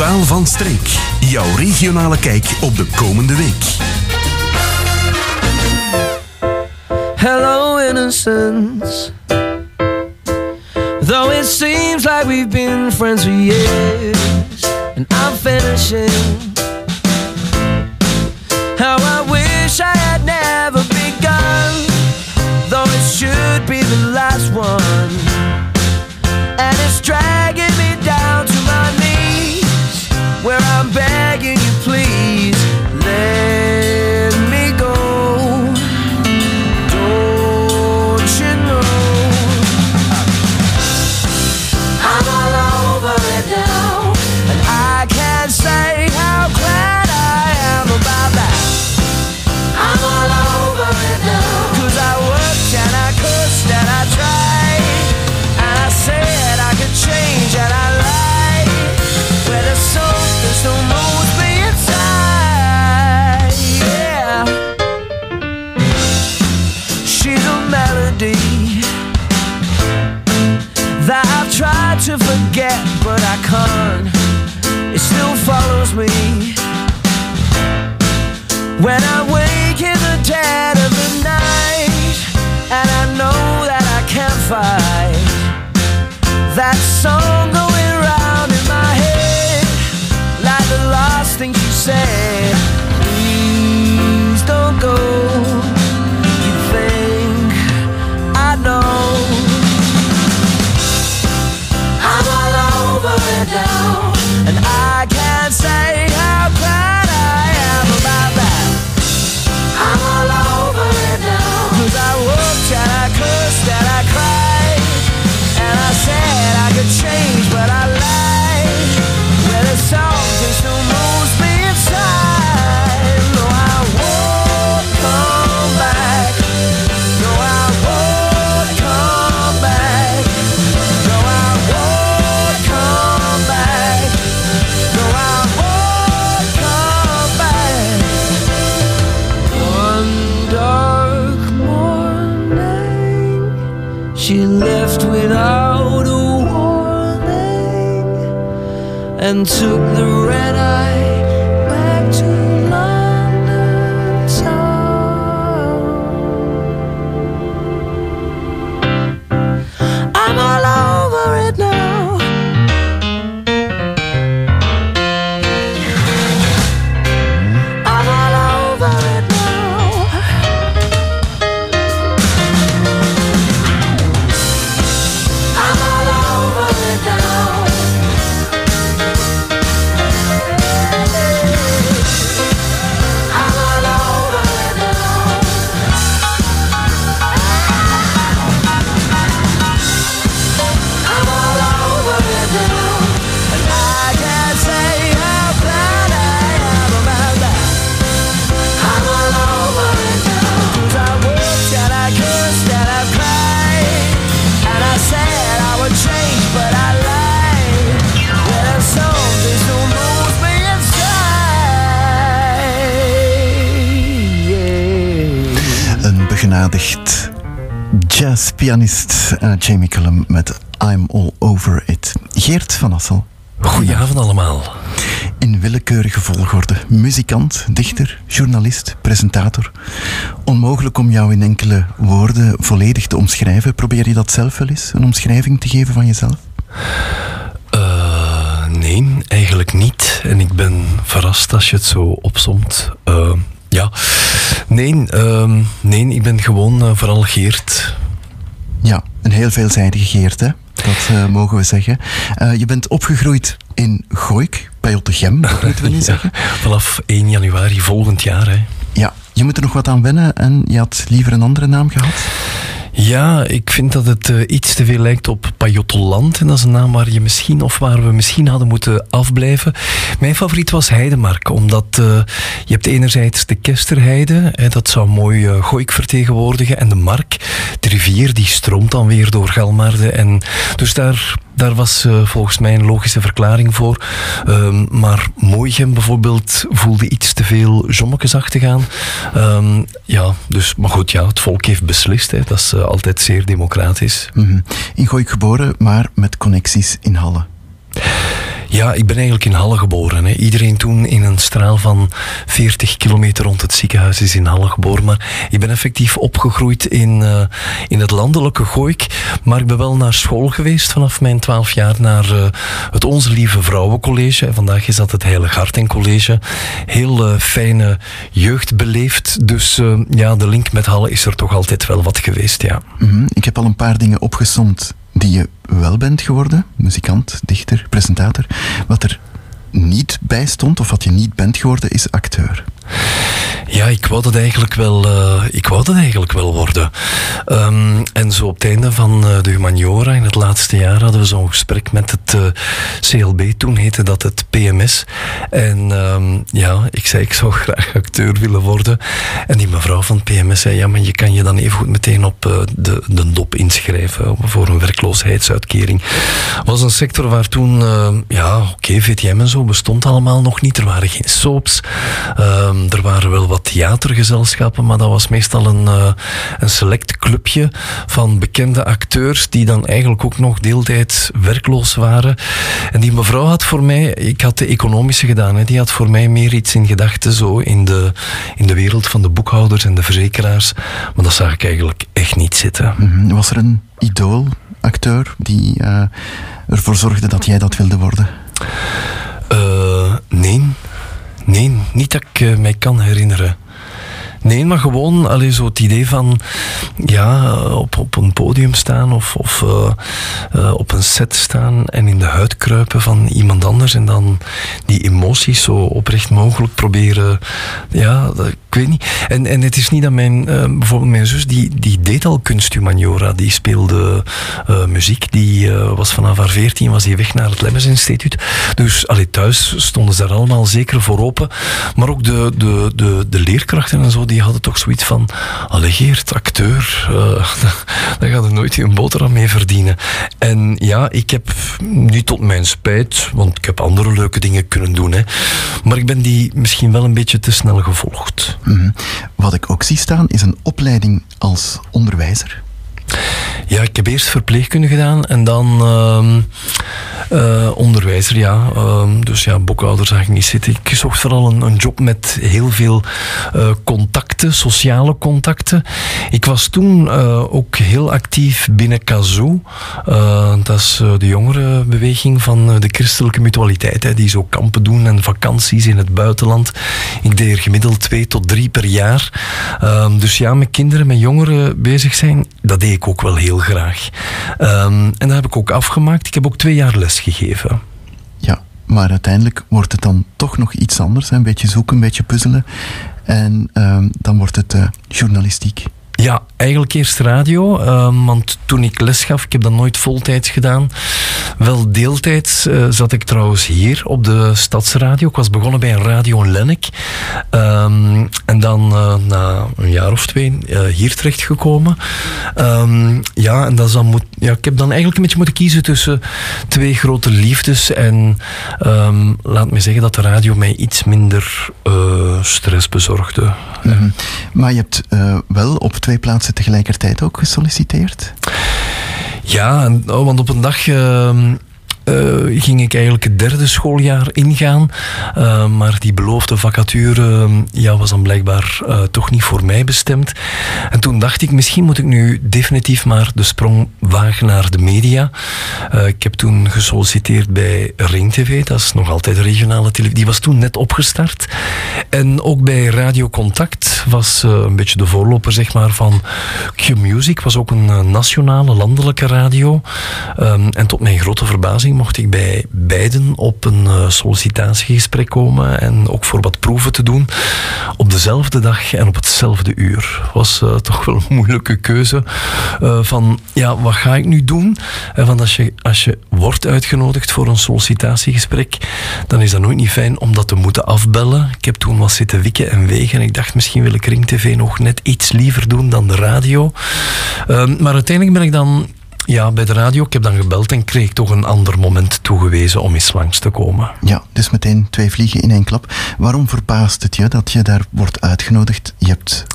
J: Van streek. Jouw regionale kijk op de komende week.
C: Hello innocence. Though it seems like we've been friends for years, and I'm finishing. How I wish I had never begun, though it should be the last one. And it's dragging me and took the red eye
A: begenadigd jazzpianist, eh, Jamie Cullum met I'm All Over It. Geert van Assel.
K: Goedenavond allemaal.
A: In willekeurige volgorde. Muzikant, dichter, journalist, presentator. Onmogelijk om jou in enkele woorden volledig te omschrijven. Probeer je dat zelf wel eens? Een omschrijving te geven van jezelf?
K: Eh, nee, eigenlijk niet. En ik ben verrast als je het zo opsomt. Eh, ja, nee, ehm, nee, ik ben gewoon eh, vooral Geert.
A: Ja, een heel veelzijdige Geert, hè? Dat eh, mogen we zeggen. Eh, je bent opgegroeid in Gooik, bij Ottegem, dat moeten we niet zeggen.
K: Vanaf 1 januari volgend jaar. Hè.
A: Ja, je moet er nog wat aan wennen en je had liever een andere naam gehad?
K: Ja, ik vind dat het eh, iets te veel lijkt op Pajottenland. En dat is een naam waar je misschien, of waar we misschien hadden moeten afblijven. Mijn favoriet was Heidemark, omdat eh, je hebt enerzijds de Kesterheide, dat zou mooi eh Gooik vertegenwoordigen, en de Mark, de rivier, die stroomt dan weer door Gelmaarde. En dus daar, daar was eh, volgens mij een logische verklaring voor. Ehm, maar Mooichem bijvoorbeeld voelde iets te veel jommekesachtig aan. Ehm, ja, dus, maar goed, ja, het volk heeft beslist. Hè. Dat is altijd zeer democratisch.
A: Mhm. In Gooik geboren, maar met connecties in Halle.
K: Ja, ik ben eigenlijk in Halle geboren. Hè. Iedereen toen in een straal van 40 kilometer rond het ziekenhuis is in Halle geboren. Maar ik ben effectief opgegroeid in, eh, in het landelijke Gooik. Maar ik ben wel naar school geweest vanaf mijn 12 jaar naar eh, het Onze Lieve Vrouwencollege. En vandaag is dat het Heilig Harten College. Heel eh, fijne jeugd beleefd. Dus ja, de link met Halle is er toch altijd wel wat geweest, ja.
A: Mhm. Ik heb al een paar dingen opgesomd die je wel bent geworden. Muzikant, dichter, presentator. Wat er niet bij stond, of wat je niet bent geworden, is acteur.
K: Ja, ik wou dat eigenlijk wel, eh, ik wou dat eigenlijk wel worden. Ehm, en zo op het einde van eh, de humaniora, in het laatste jaar, hadden we zo'n gesprek met het eh, CLB. Toen heette dat het PMS. En ehm, ja, ik zei, ik zou graag acteur willen worden. En die mevrouw van het PMS zei, ja, maar je kan je dan even goed meteen op de, de dop inschrijven voor een werkloosheidsuitkering. was een sector waar toen, ja, oké, VTM en zo bestond allemaal nog niet. Er waren geen soaps. Ehm, er waren wel wat theatergezelschappen, maar dat was meestal een, eh, een select clubje van bekende acteurs die dan eigenlijk ook nog deeltijd werkloos waren. En die mevrouw had voor mij, ik had de economische gedaan, hè, die had voor mij meer iets in gedachten zo in de, in de wereld van de boekhouders en de verzekeraars. Maar dat zag ik eigenlijk echt niet zitten.
A: Mhm. Was er een idool, acteur, die eh, ervoor zorgde dat jij dat wilde worden?
K: Nee. Nee, niet dat ik eh, mij kan herinneren. Nee, maar gewoon allee, zo het idee van ja, op, op een podium staan of, of eh, eh, op een set staan en in de huid kruipen van iemand anders en dan die emoties zo oprecht mogelijk proberen. Ja, dat- ik weet niet. En, en het is niet dat mijn, eh, bijvoorbeeld mijn zus, die, die deed al kunsthumaniora, die speelde eh, muziek, die eh, was vanaf haar 14 was die weg naar het Lemmens Instituut. Dus allee, thuis stonden ze daar allemaal zeker voor open. Maar ook de, de, de, de leerkrachten en zo, die hadden toch zoiets van, allee Geert, acteur, daar gaat er nooit een boterham mee verdienen. En ja, ik heb nu tot mijn spijt, want ik heb andere leuke dingen kunnen doen, hè, maar ik ben die misschien wel een beetje te snel gevolgd.
A: Mhm. Wat ik ook zie staan, is een opleiding als onderwijzer.
K: Ja, ik heb eerst verpleegkunde gedaan en dan ehm, eh, onderwijzer, ja. Ehm, dus ja, boekhouder zag ik niet zitten. Ik zocht vooral een, een job met heel veel eh, contacten, sociale contacten. Ik was toen eh, ook heel actief binnen Kazoo. Dat is de jongerenbeweging van de christelijke mutualiteit, hè, die zo kampen doen en vakanties in het buitenland. Ik deed er gemiddeld twee tot drie per jaar. Ehm, dus ja, met kinderen, met jongeren bezig zijn, dat deed ik ook wel heel graag. Ehm, en dat heb ik ook afgemaakt. Ik heb ook twee jaar les gegeven.
A: Ja, maar uiteindelijk wordt het dan toch nog iets anders. Een beetje zoeken, een beetje puzzelen. En ehm, dan wordt het eh, journalistiek.
K: Ja, eigenlijk eerst radio. ehm, want toen ik les gaf, ik heb dat nooit voltijds gedaan. Wel deeltijds eh, zat ik trouwens hier op de Stadsradio. Ik was begonnen bij een radio in Lennek. Ehm, en dan eh, na een jaar of twee eh, hier terechtgekomen. Ehm, ja, en dat dan moet, ja, ik heb dan eigenlijk een beetje moeten kiezen tussen twee grote liefdes. En laat me zeggen dat de radio mij iets minder stress bezorgde.
A: Mhm. Maar je hebt wel op twee plaatsen tegelijkertijd ook gesolliciteerd.
K: Ja, oh, want op een dag ehm, eh, ging ik eigenlijk het derde schooljaar ingaan. Eh, maar die beloofde vacature ehm, ja, was dan blijkbaar eh, toch niet voor mij bestemd. En toen dacht ik, misschien moet ik nu definitief maar de sprong wagen naar de media. Eh, ik heb toen gesolliciteerd bij Ring TV, dat is nog altijd regionale televisie. Die was toen net opgestart. En ook bij Radio Contact was eh, een beetje de voorloper zeg maar, van Q-Music. was ook een eh, nationale, landelijke radio. Ehm, en tot mijn grote verbazing mocht ik bij beiden op een eh, sollicitatiegesprek komen en ook voor wat proeven te doen. Op dezelfde dag en op hetzelfde uur. Was eh, toch wel een moeilijke keuze. eh, van, ja, wat ga ik nu doen? En van als je, als je wordt uitgenodigd voor een sollicitatiegesprek, dan is dat nooit niet fijn om dat te moeten afbellen. Ik heb toen wat zitten wikken en wegen en ik dacht misschien wil ik Ring TV nog net iets liever doen dan de radio. Ehm, maar uiteindelijk ben ik dan ja, bij de radio, ik heb dan gebeld en kreeg toch een ander moment toegewezen om eens langs te komen.
A: Ja, dus meteen twee vliegen in één klap. Waarom verbaast het je dat je daar wordt uitgenodigd? Je hebt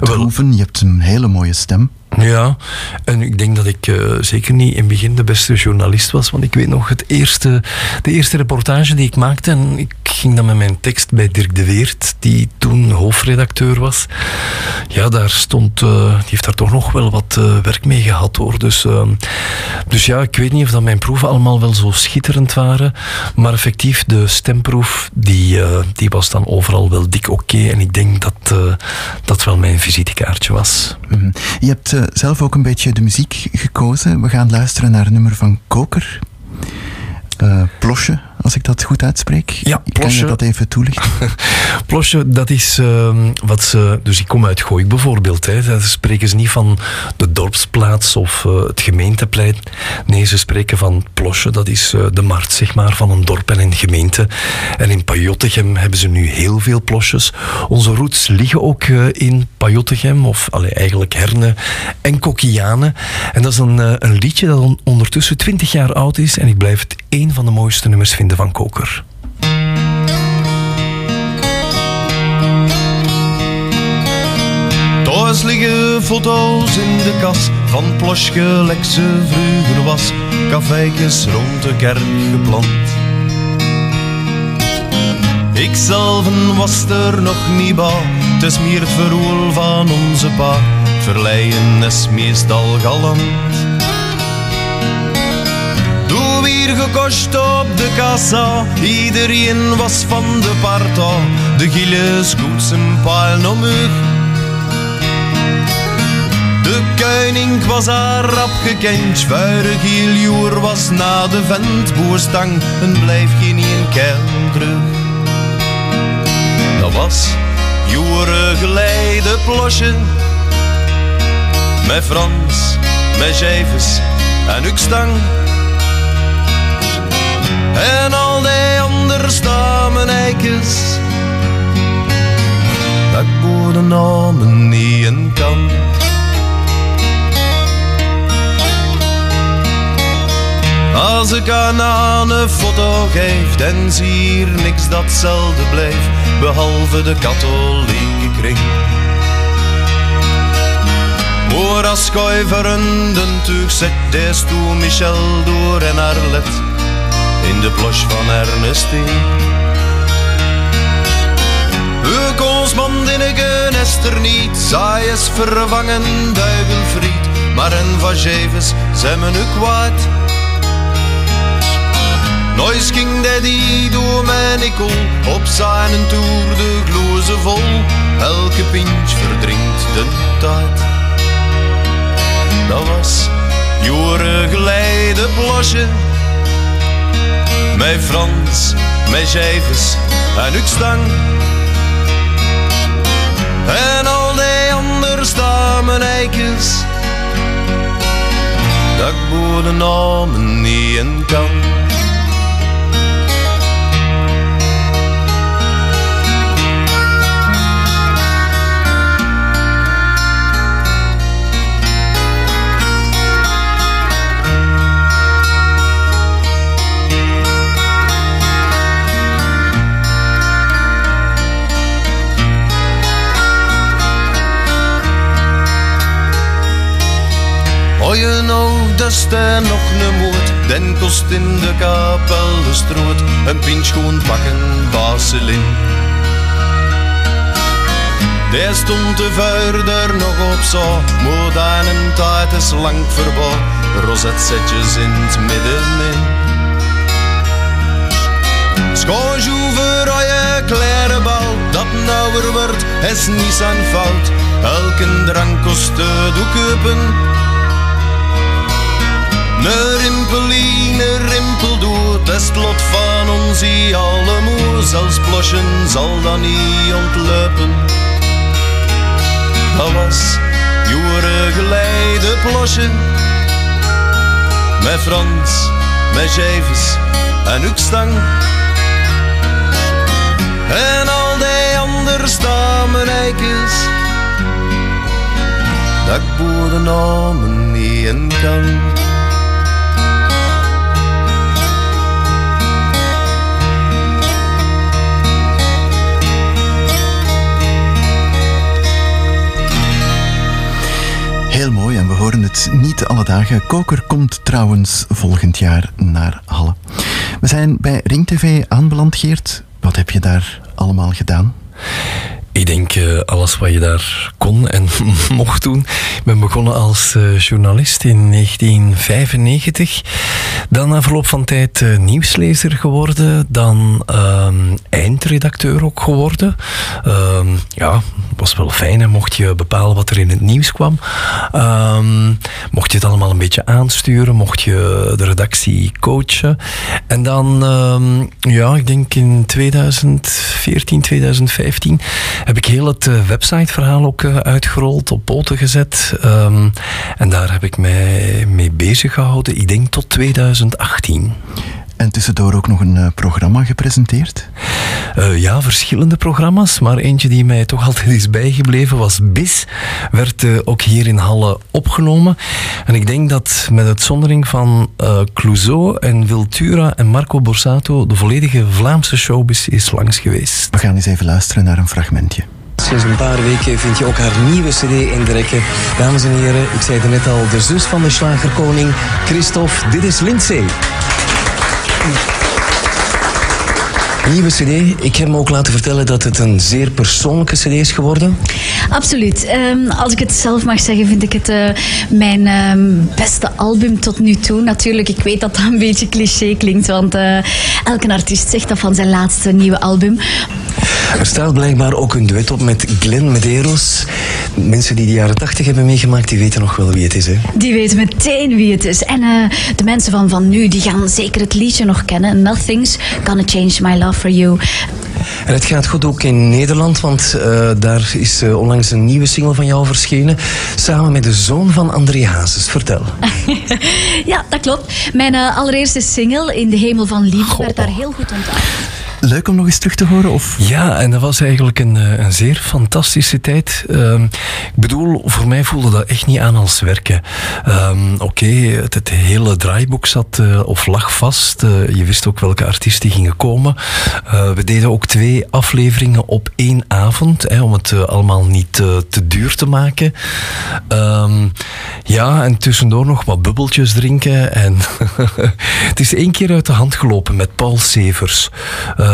A: troeven, je hebt een hele mooie stem.
K: Ja, en ik denk dat ik eh, zeker niet in het begin de beste journalist was. Want ik weet nog, het eerste, de eerste reportage die ik maakte... en ik ging dan met mijn tekst bij Dirk de Weert... die toen hoofdredacteur was. Ja, daar stond... eh, die heeft daar toch nog wel wat eh, werk mee gehad, hoor. Dus, ehm, dus ja, ik weet niet of dat mijn proeven allemaal wel zo schitterend waren. Maar effectief, de stemproef, die, die was dan overal wel dik oké. en ik denk dat dat wel mijn visitekaartje was.
A: Mhm. Je hebt zelf ook een beetje de muziek gekozen. We gaan luisteren naar een nummer van Koker. Eh, Plosje, als ik dat goed uitspreek.
K: Ja,
A: Kan
K: Plosje.
A: je dat even toelichten?
K: Plosje, dat is ehm, wat ze. Dus ik kom uit Gooi bijvoorbeeld. Hè. Daar spreken ze niet van de dorpsplaats of eh, het gemeenteplein. Nee, ze spreken van Plosje. Dat is eh, de markt zeg maar, van een dorp en een gemeente. En in Pajottegem hebben ze nu heel veel plosjes. Onze roots liggen ook eh, in Pajottegem, of allee, eigenlijk Herne en Kokkianen. En dat is een, een liedje dat on- ondertussen 20 jaar oud is. En ik blijf het één van de mooiste nummers vinden van Koker.
L: Thuis liggen foto's in de kas van plosch gelijk ze vroeger was. Cafékjes rond de kerk geplant. Ikzelf was er nog niet bij, het is meer het verroel van onze pa. Verleien is meestal galant. Weer gekost op de kassa, iedereen was van de parta. De gilles koetsen palen omhoog. De koning was haar rap gekend, vuirig heel joer was na de vent boerstang en blijf geen een keil terug. Dat was jaren geleden plosje, met Frans, met Jevers en Ukstang. En al die andere stammen eikens, dat ik boer de namen niet in kan. Als ik aan aan een foto geef, dan zie hier niks datzelfde blijft, behalve de katholieke kring. Maar als schuiveren de tuig zet, des toe Michel door en Arlet in de ploche van Ernestine. De koonsman Dinneken is er niet, zij is vervangen duivelfried, maar een van zijn me nu kwijt. Nooit ging daddy door mijn ikkel op zijn toer de gloze vol. Elke pintje verdrinkt de tijd. Dat was jaren geleden plosje. Met Frans, met Jevers en Ukstang. En al die andere stammen eikens. Dat ik boer de namen niet in kan. Hoor je nou, dat is nog een moord. Den kost in de kapel de stroot. Een pint schoon pakken, vaselin. Daar stond de vuurder nog op zo. Maar dan een tijd is lang voorbij. Rozetzetjes in het middenin. Schoonjoever je klere bal. Dat nauwer wordt, is niet zijn fout. Elke drank kost de doekupen. Een rimpelie, een rimpel doet, het lot van ons hier allemaal. Zelfs plosjen zal dan niet ontlopen. Dat was jaren geleden plosje. Met Frans, met Jevers en Ukstang. En al die andere stammen eikens. Dat ik boer namen niet in kan.
A: Heel mooi en we horen het niet alle dagen. Koker komt trouwens volgend jaar naar Halle. We zijn bij Ring TV aanbeland, Geert. Wat heb je daar allemaal gedaan?
K: Ik denk eh, alles wat je daar kon en mocht doen. Ik ben begonnen als eh, journalist in 1995. Dan na verloop van tijd eh, nieuwslezer geworden. Dan ehm, eindredacteur ook geworden. Ehm, ja, was wel fijn. Mocht je bepalen wat er in het nieuws kwam. Ehm, mocht je het allemaal een beetje aansturen. Mocht je de redactie coachen. En dan, ja, ik denk in 2014, 2015 heb ik heel het eh, websiteverhaal ook eh, uitgerold, op poten gezet. Ehm, en daar heb ik mij mee bezig gehouden, ik denk tot 2018.
A: En tussendoor ook nog een eh, programma gepresenteerd?
K: Eh, ja, verschillende programma's, maar eentje die mij toch altijd is bijgebleven was BIS. Werd eh, ook hier in Halle opgenomen. En ik denk dat met uitzondering van uh, Clouseau en Wiltura en Marco Borsato de volledige Vlaamse showbiz is langs geweest.
A: We gaan eens even luisteren naar een fragmentje.
M: Sinds een paar weken vind je ook haar nieuwe cd in de rekken. Dames en heren, ik zei het net al, de zus van de slagerkoning, Christophe, dit is Lindsay. Nieuwe cd. Ik heb me ook laten vertellen dat het een zeer persoonlijke cd is geworden.
N: Absoluut. Ehm, als ik het zelf mag zeggen, vind ik het eh, mijn ehm, beste album tot nu toe. Natuurlijk, ik weet dat dat een beetje cliché klinkt, want eh, elke artiest zegt dat van zijn laatste nieuwe album.
M: Er staat blijkbaar ook een duet op met Glenn Medeiros. Mensen die de jaren 80 hebben meegemaakt, die weten nog wel wie het is. Hè?
N: Die weten meteen wie het is. En eh, de mensen van, van nu, die gaan zeker het liedje nog kennen. Nothing's gonna change my love for you.
M: En het gaat goed ook in Nederland, want uh, daar is uh, onlangs een nieuwe single van jou verschenen. Samen met de zoon van André Hazes. Vertel.
N: ja, dat klopt. Mijn uh, allereerste single, In de Hemel van Liefde, werd daar heel goed ontdekt.
A: Leuk om nog eens terug te horen? Of?
K: Ja, en dat was eigenlijk een, een zeer fantastische tijd. Um, ik bedoel, voor mij voelde dat echt niet aan als werken. Um, Oké, het, hele draaiboek zat uh, of lag vast. Uh, je wist ook welke artiesten gingen komen. Uh, we deden ook twee afleveringen op één avond, hè, om het allemaal niet te duur te maken. Um, ja, en tussendoor nog wat bubbeltjes drinken. En het is één keer uit de hand gelopen met Paul Severs.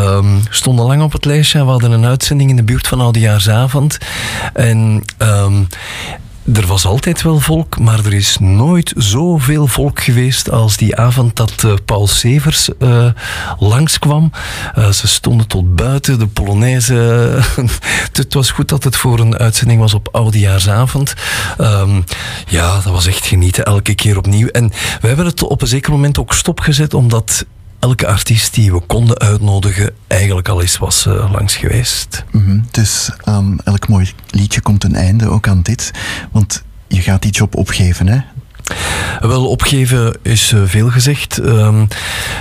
K: Um, stonden lang op het lijstje we hadden een uitzending in de buurt van Oudejaarsavond. En um, er was altijd wel volk, maar er is nooit zoveel volk geweest als die avond dat uh, Paul Severs uh, langskwam. Uh, ze stonden tot buiten, de Polonaise. het was goed dat het voor een uitzending was op Oudejaarsavond. Um, ja, dat was echt genieten, elke keer opnieuw. En we hebben het op een zeker moment ook stopgezet, omdat elke artiest die we konden uitnodigen eigenlijk al eens was uh, langs geweest.
A: Mm -hmm. Dus aan elk mooi liedje komt een einde, ook aan dit. Want je gaat die job opgeven, hè?
K: Wel, opgeven is uh, veel gezegd. Um,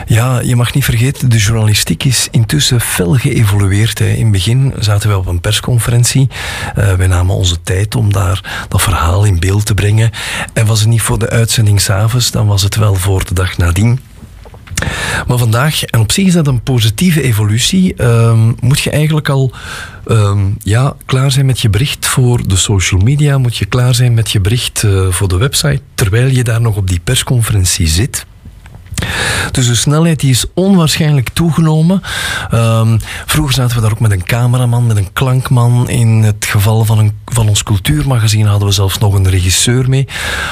K: ja, je mag niet vergeten, de journalistiek is intussen fel geëvolueerd. Hè. In het begin zaten we op een persconferentie. Uh, wij namen onze tijd om daar dat verhaal in beeld te brengen. En was het niet voor de uitzending s'avonds, dan was het wel voor de dag nadien. Maar vandaag, en op zich is dat een positieve evolutie, um, moet je eigenlijk al um, ja, klaar zijn met je bericht voor de social media, moet je klaar zijn met je bericht uh, voor de website, terwijl je daar nog op die persconferentie zit. Dus de snelheid die is onwaarschijnlijk toegenomen. Um, vroeger zaten we daar ook met een cameraman, met een klankman. In het geval van, een, van ons cultuurmagazine hadden we zelfs nog een regisseur mee.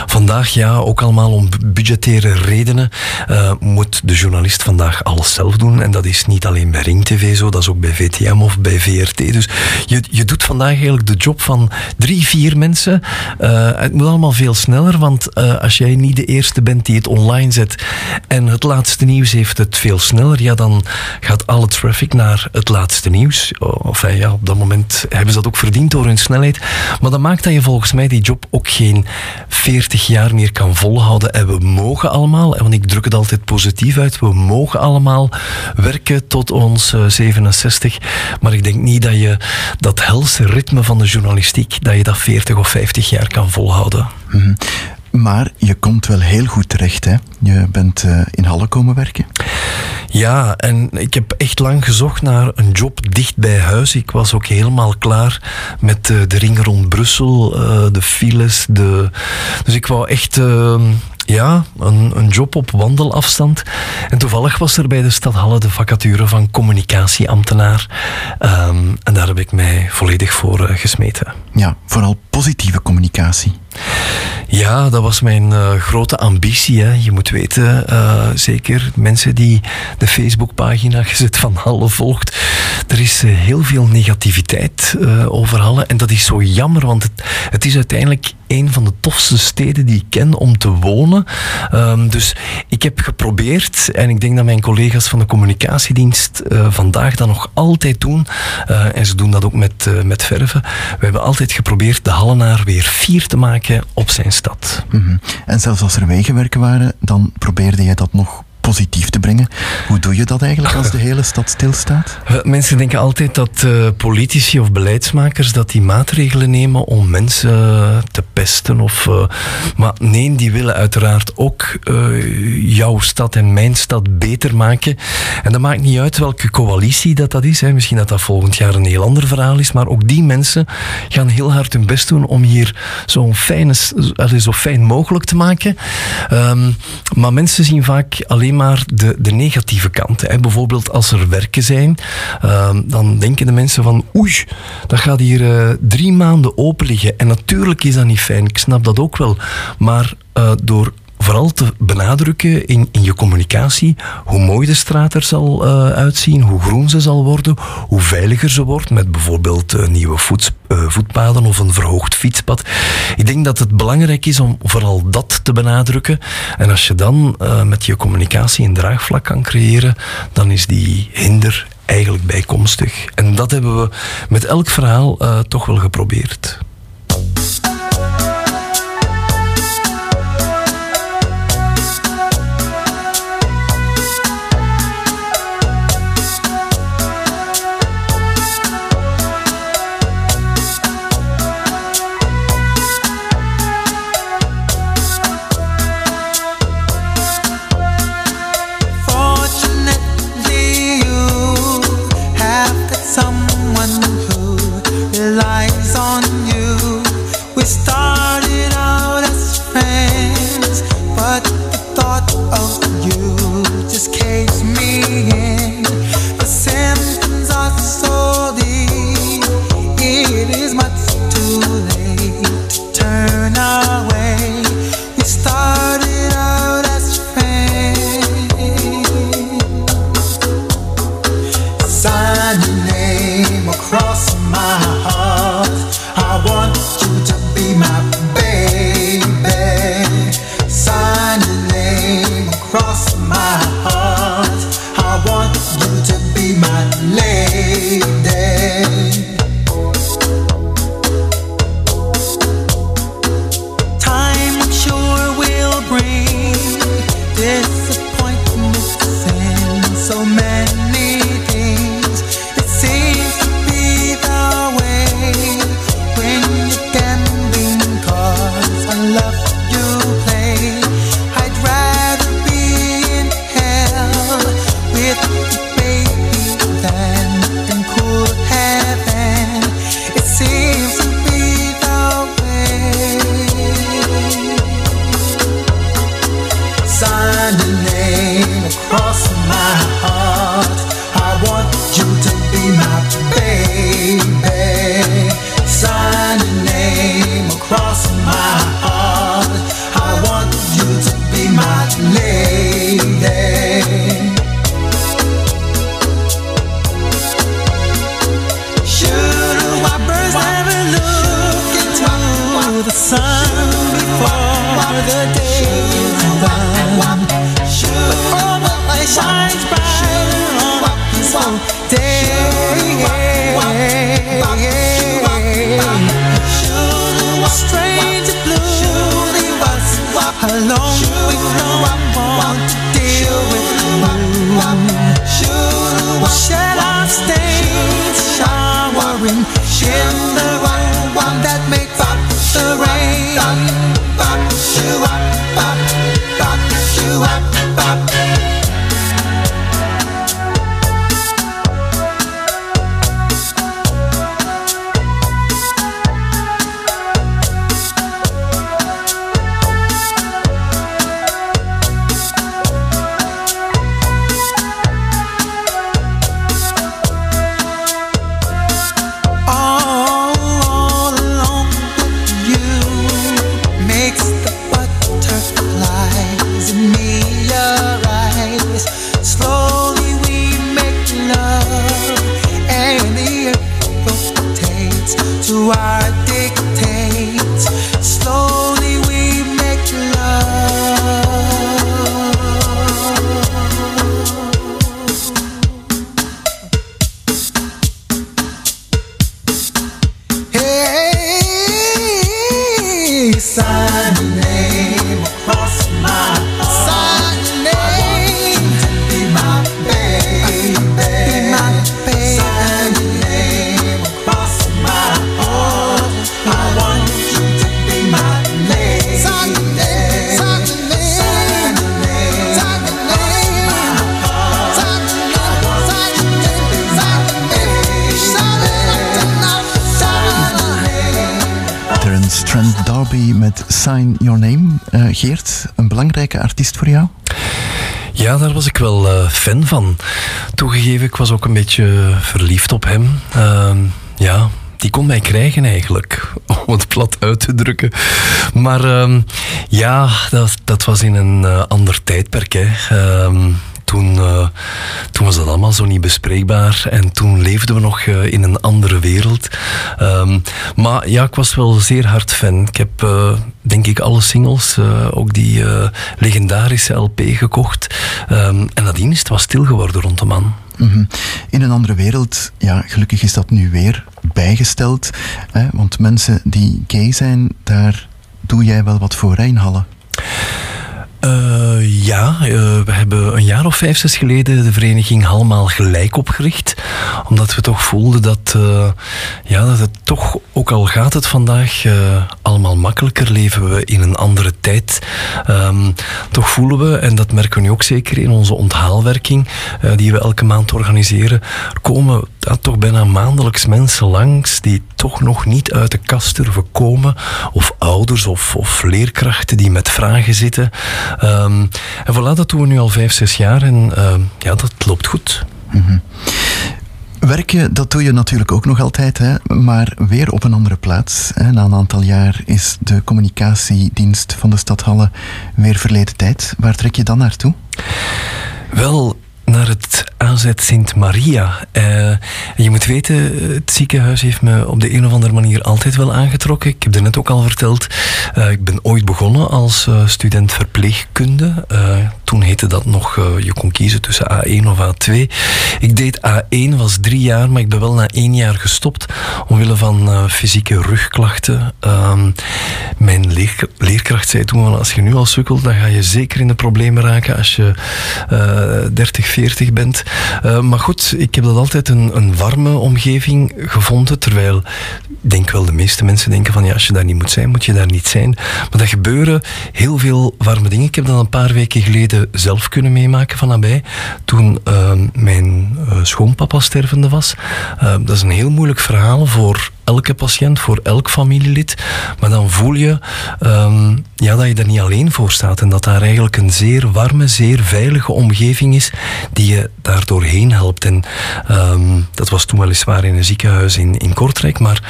K: Vandaag, ja, ook allemaal om budgettaire redenen, uh, moet de journalist vandaag alles zelf doen. En dat is niet alleen bij Ring TV zo, dat is ook bij VTM of bij VRT. Dus je, je doet vandaag eigenlijk de job van drie, vier mensen. Uh, het moet allemaal veel sneller, want uh, als jij niet de eerste bent die het online zet het laatste nieuws heeft het veel sneller, ja, dan gaat alle traffic naar het laatste nieuws. Of ja, op dat moment hebben ze dat ook verdiend door hun snelheid. Maar dat maakt dat je volgens mij die job ook geen 40 jaar meer kan volhouden. En we mogen allemaal, want ik druk het altijd positief uit, we mogen allemaal werken tot ons uh, 67. Maar ik denk niet dat je dat helse ritme van de journalistiek, dat je dat 40 of 50 jaar kan volhouden.
A: Mm. Maar je komt wel heel goed terecht, hè? Je bent uh, in Halle komen werken.
K: Ja, en ik heb echt lang gezocht naar een job dicht bij huis. Ik was ook helemaal klaar met eh, de ring rond Brussel, eh, de files. De... Dus ik wou echt eh, ja, een, een job op wandelafstand. En toevallig was er bij de stad Halle de vacature van communicatieambtenaar. Ehm, en daar heb ik mij volledig voor eh, gesmeten.
A: Ja, vooral positieve communicatie.
K: Ja, dat was mijn eh, grote ambitie. Hè. Je moet weten, eh, zeker mensen die de Facebookpagina Gezet van Halle volgt, er is eh, heel veel negativiteit over Halle. En dat is zo jammer, want het, het is uiteindelijk een van de tofste steden die ik ken om te wonen. Ehm, dus ik heb geprobeerd, en ik denk dat mijn collega's van de communicatiedienst vandaag dat nog altijd doen, en ze doen dat ook met, met verven, we hebben altijd geprobeerd de Hallenaar weer fier te maken op zijn stad.
A: Mhm. En zelfs als er wegenwerken waren, dan probeerde jij dat nog positief te brengen. Hoe doe je dat eigenlijk als de hele stad stilstaat?
K: Wel, Mensen denken altijd dat eh, politici of beleidsmakers dat die maatregelen nemen om mensen eh, te pesten. Of, eh, maar nee, die willen uiteraard ook eh, jouw stad en mijn stad beter maken. En dat maakt niet uit welke coalitie dat, dat is. Hè. Misschien dat dat volgend jaar een heel ander verhaal is. Maar ook die mensen gaan heel hard hun best doen om hier zo'n fijne, zo fijn mogelijk te maken. Ehm, maar mensen zien vaak alleen maar de, de negatieve kanten. Hè. Bijvoorbeeld als er werken zijn, ehm, dan denken de mensen van oei, dat gaat hier eh, drie maanden open liggen. En natuurlijk is dat niet fijn, ik snap dat ook wel. Maar eh, door vooral te benadrukken in, in je communicatie hoe mooi de straat er zal eh, uitzien, hoe groen ze zal worden, hoe veiliger ze wordt met bijvoorbeeld eh, nieuwe eh, voetpaden of een verhoogd fietspad. Ik denk dat het belangrijk is om vooral dat te benadrukken. En als je dan met je communicatie een draagvlak kan creëren, dan is die hinder eigenlijk bijkomstig. En dat hebben we met elk verhaal toch wel geprobeerd. Van. Toegegeven, ik was ook een beetje verliefd op hem. Ehm, ja, die kon mij krijgen eigenlijk, om het plat uit te drukken. Maar ehm, ja, dat, dat was in een eh, ander tijdperk. Hè. Ehm, toen, eh, was dat allemaal zo niet bespreekbaar en toen leefden we nog eh, in een andere wereld. Ehm, maar ja, ik was wel zeer hard fan. Ik heb eh, denk ik alle singles, eh, ook die legendarische LP gekocht. Ehm, en nadien is het wat stil geworden rond de man.
A: Mhm. In een andere wereld, ja, gelukkig is dat nu weer bijgesteld. Hè, want mensen die gay zijn, daar doe jij wel wat voor Rijnhallen.
K: Eh, ja, eh, we hebben een jaar of vijf, zes geleden de vereniging Halmaal Gelijk opgericht. Omdat we toch voelden dat, eh, ja, dat het toch, ook al gaat het vandaag allemaal makkelijker, leven we in een andere tijd. Ehm, toch voelen we, en dat merken we nu ook zeker in onze onthaalwerking, die we elke maand organiseren, er komen ja, toch bijna maandelijks mensen langs die toch nog niet uit de kast durven komen. Of ouders of, of leerkrachten die met vragen zitten. Ehm, en voilà, dat doen we nu al vijf, zes jaar en ehm, ja, dat loopt goed.
A: Werken, dat doe je natuurlijk ook nog altijd, hè, maar weer op een andere plaats. Hè. Na een aantal jaar is de communicatiedienst van de stad Halle weer verleden tijd. Waar trek je dan naartoe?
K: Wel, naar het AZ Sint Maria. Eh, je moet weten, het ziekenhuis heeft me op de een of andere manier altijd wel aangetrokken. Ik heb er net ook al verteld. eh, ik ben ooit begonnen als eh, student verpleegkunde. Toen heette dat nog, je kon kiezen tussen A1 of A2. Ik deed A1, was drie jaar, maar ik ben wel na één jaar gestopt. Omwille van fysieke rugklachten. Ehm, mijn leer- leerkracht zei toen, als je nu al sukkelt, dan ga je zeker in de problemen raken als je eh 30, 40 bent. Eh, maar goed, ik heb dat altijd een, een warme omgeving gevonden. Terwijl ik denk wel de meeste mensen denken van ja, als je daar niet moet zijn, moet je daar niet zijn. Maar dat gebeuren heel veel warme dingen. Ik heb dat een paar weken geleden zelf kunnen meemaken van nabij. Toen eh, mijn eh, schoonpapa stervende was. Dat is een heel moeilijk verhaal voor elke patiënt, voor elk familielid. Maar dan voel je ehm, ja, dat je er niet alleen voor staat. En dat daar eigenlijk een zeer warme, zeer veilige omgeving is die je daar doorheen helpt. En ehm, dat was toen weliswaar in een ziekenhuis in, in Kortrijk. Maar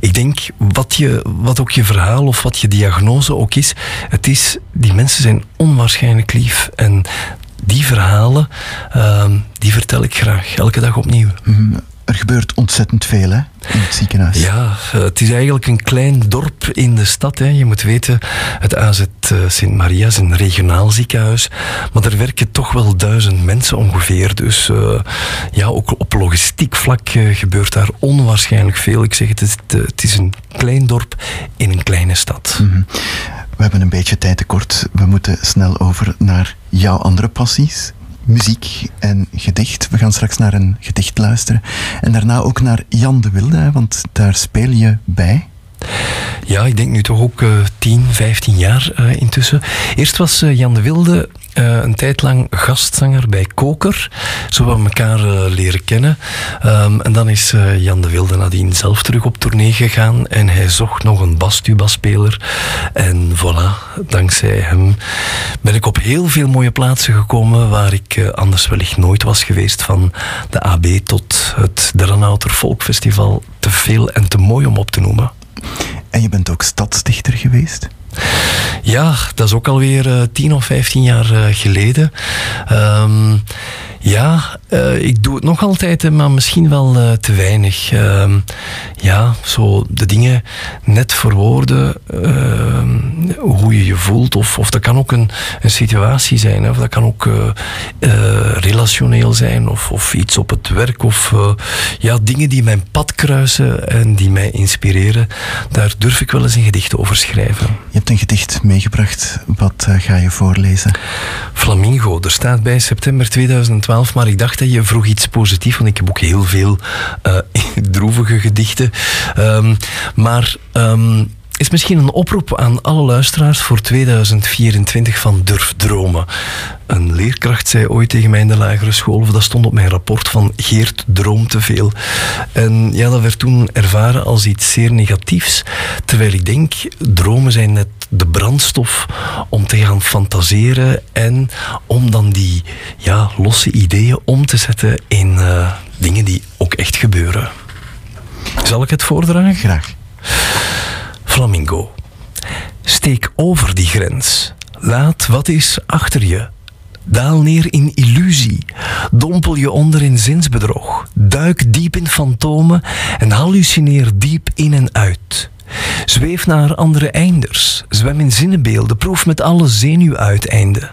K: ik denk, wat, je, wat ook je verhaal of wat je diagnose ook is, het is, die mensen zijn onwaarschijnlijk lief. En die verhalen, ehm, die vertel ik graag, elke dag opnieuw.
A: Mhm. Er gebeurt ontzettend veel hè, in het ziekenhuis.
K: Ja, eh, het is eigenlijk een klein dorp in de stad. Hè. Je moet weten, het AZ eh, Sint Maria is een regionaal ziekenhuis. Maar er werken toch wel duizend mensen ongeveer. Dus eh, ja, ook op logistiek vlak gebeurt daar onwaarschijnlijk veel. Ik zeg het, het, is- het is een klein dorp in een kleine stad.
A: Mhm. We hebben een beetje tijd tekort. We moeten snel over naar jouw andere passies. Muziek en gedicht. We gaan straks naar een gedicht luisteren. En daarna ook naar Jan de Wilde, want daar speel je bij.
K: Ja, ik denk nu toch ook eh 10, 15 jaar eh, intussen. Eerst was eh, Jan de Wilde eh, een tijd lang gastzanger bij Koker. Zo we elkaar leren kennen. Ehm, en dan is Jan de Wilde nadien zelf terug op tournee gegaan. En hij zocht nog een bastuba-speler. En voilà, dankzij hem ben ik op heel veel mooie plaatsen gekomen waar ik anders wellicht nooit was geweest. Van de AB tot het Dernauter Folkfestival. Te veel en te mooi om op te noemen.
A: En je bent ook stadsdichter geweest.
K: Ja, dat is ook alweer eh 10 of 15 jaar eh, geleden. Ehm, ja, eh, ik doe het nog altijd, eh, maar misschien wel eh, te weinig. Ehm, ja, zo de dingen net verwoorden, eh, hoe je je voelt. Of, of dat kan ook een, een situatie zijn, hè, of dat kan ook relationeel zijn, of, of iets op het werk. Of ja, dingen die mijn pad kruisen en die mij inspireren. Daar durf ik wel eens een gedicht over schrijven.
A: Je hebt een gedicht meegebracht. Wat ga je voorlezen?
K: Flamingo, er staat bij september 2012, maar ik dacht dat je vroeg iets positiefs, want ik heb ook heel veel eh, droevige gedichten. Ehm, maar ehm, is misschien een oproep aan alle luisteraars voor 2024 van Durf Dromen. Een leerkracht zei ooit tegen mij in de lagere school, of dat stond op mijn rapport van Geert droomt te veel. En ja, dat werd toen ervaren als iets zeer negatiefs. Terwijl ik denk, dromen zijn net de brandstof om te gaan fantaseren en om dan die ja, losse ideeën om te zetten in eh, dingen die ook echt gebeuren. Zal ik het voordragen?
A: Graag.
K: Flamingo. Steek over die grens. Laat wat is achter je. Daal neer in illusie. Dompel je onder in zinsbedrog. Duik diep in fantomen en hallucineer diep in en uit. Zweef naar andere einders. Zwem in zinnenbeelden. Proef met alle zenuwuiteinden.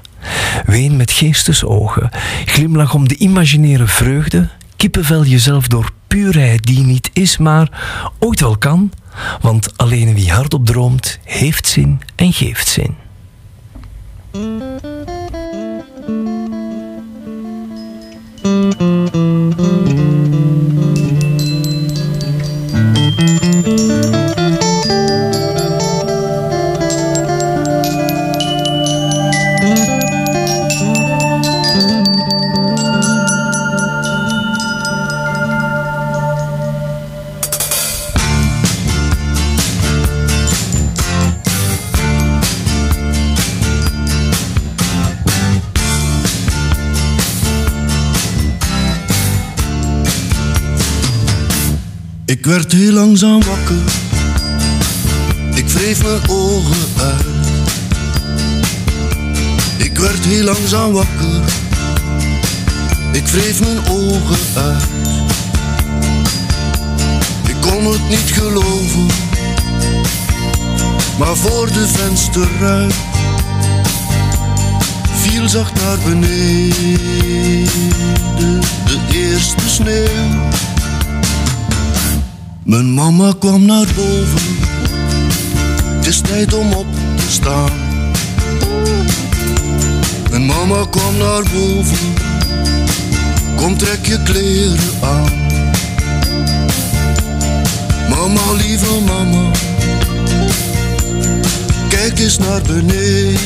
K: Ween met geestesogen. Glimlach om de imaginaire vreugde. Kippenvel jezelf door puurheid die niet is, maar ooit wel kan. Want alleen wie hardop droomt, heeft zin en geeft zin.
E: Ik werd heel langzaam wakker. Ik wreef mijn ogen uit. Ik werd heel langzaam wakker. Ik wreef mijn ogen uit. Ik kon het niet geloven. Maar voor de vensterruit viel zacht naar beneden de eerste sneeuw. Mijn mama kwam naar boven. Het is tijd om op te staan. Mijn mama kwam naar boven. Kom trek je kleren aan. Mama, lieve mama. Kijk eens naar beneden.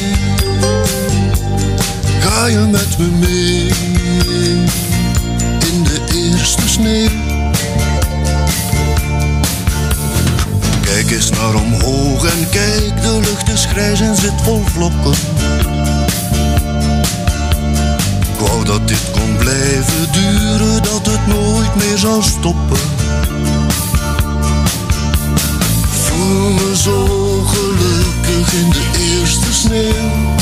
E: Ga je met me mee in de eerste sneeuw? Kijk eens naar omhoog en kijk, de lucht is grijs en zit vol vlokken. Ik wou dat dit kon blijven duren, dat het nooit meer zou stoppen. Voel me zo gelukkig in de eerste sneeuw.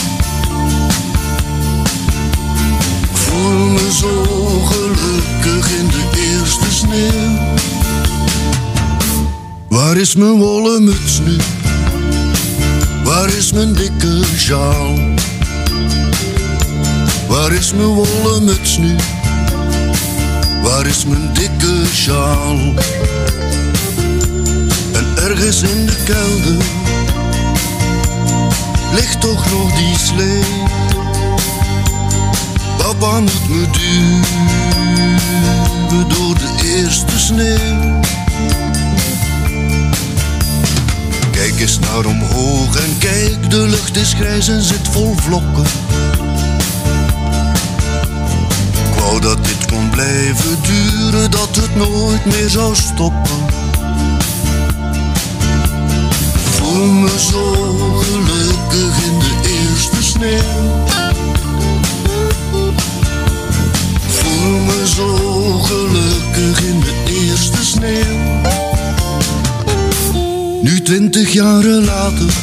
E: Voel me zo gelukkig in de eerste Waar is mijn wollen muts nu? Waar is mijn dikke sjaal? Waar is mijn wollen muts nu? Waar is mijn dikke sjaal? En ergens in de kelder ligt toch nog die slee. Papa moet me duwen door de eerste sneeuw. Kijk eens naar omhoog en kijk, de lucht is grijs en zit vol vlokken. Ik wou dat dit kon blijven duren, dat het nooit meer zou stoppen. Voel me zo gelukkig in de eerste sneeuw. Voel me zo gelukkig in de eerste sneeuw. Twintig jaren later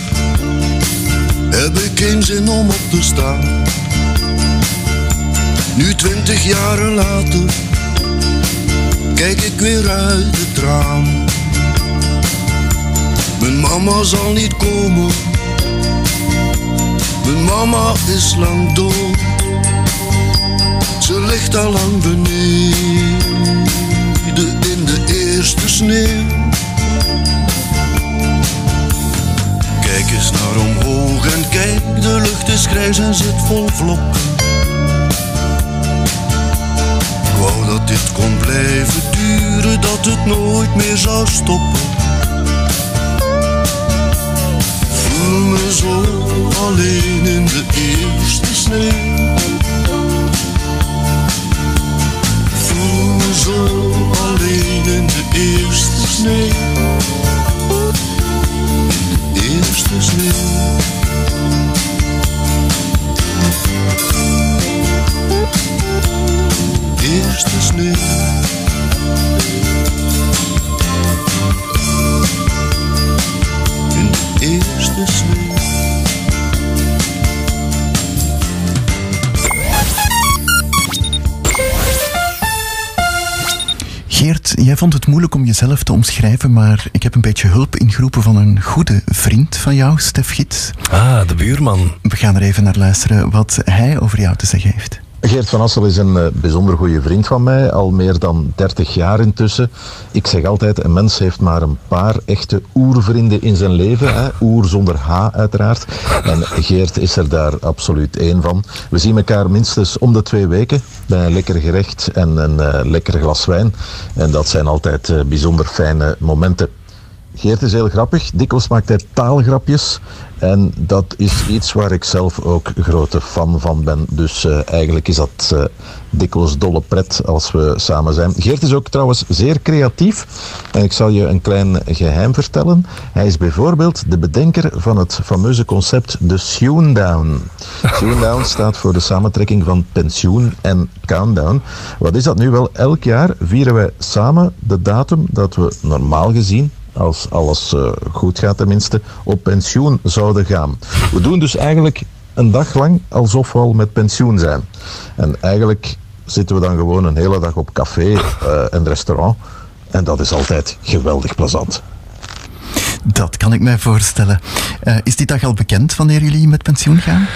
E: heb ik geen zin om op te staan. Nu twintig jaren later kijk ik weer uit het raam. Mama zal niet komen. Mijn mama is lang dood. Ze ligt al lang beneden in de eerste sneeuw. Naar omhoog en kijk, de lucht is grijs en zit vol vlokken. Ik wou dat dit kon blijven duren, dat het nooit meer zou stoppen. Voel me zo alleen in de eerste sneeuw. Voel me zo alleen in de eerste sneeuw. In de eerste sneeuw.
A: Jij vond het moeilijk om jezelf te omschrijven, maar ik heb een beetje hulp ingeroepen van een goede vriend van jou, Stef Gids.
K: Ah, de buurman.
A: We gaan er even naar luisteren wat hij over jou te zeggen heeft.
O: Geert van Assel is een eh, bijzonder goede vriend van mij, al meer dan 30 jaar intussen. Ik zeg altijd, een mens heeft maar een paar echte oervrienden in zijn leven. Hè? Oer zonder H uiteraard. En Geert is er daar absoluut één van. We zien elkaar minstens om de twee weken een lekker gerecht en een eh, lekker glas wijn. En dat zijn altijd eh, bijzonder fijne momenten. Geert is heel grappig. Dikwijls maakt hij taalgrapjes. En dat is iets waar ik zelf ook grote fan van ben. Dus eh, eigenlijk is dat eh, dikwijls dolle pret als we samen zijn. Geert is ook trouwens zeer creatief. En ik zal je een klein geheim vertellen. Hij is bijvoorbeeld de bedenker van het fameuze concept de Down. Down staat voor de samentrekking van pensioen en countdown. Wat is dat nu wel? Elk jaar vieren wij samen de datum dat we normaal gezien als alles eh, goed gaat tenminste, op pensioen zouden gaan. We doen dus eigenlijk een dag lang alsof we al met pensioen zijn. En eigenlijk zitten we dan gewoon een hele dag op café uh, en restaurant. En dat is altijd geweldig plezant.
A: Dat kan ik mij voorstellen. Uh, is die dag al bekend wanneer jullie met pensioen gaan?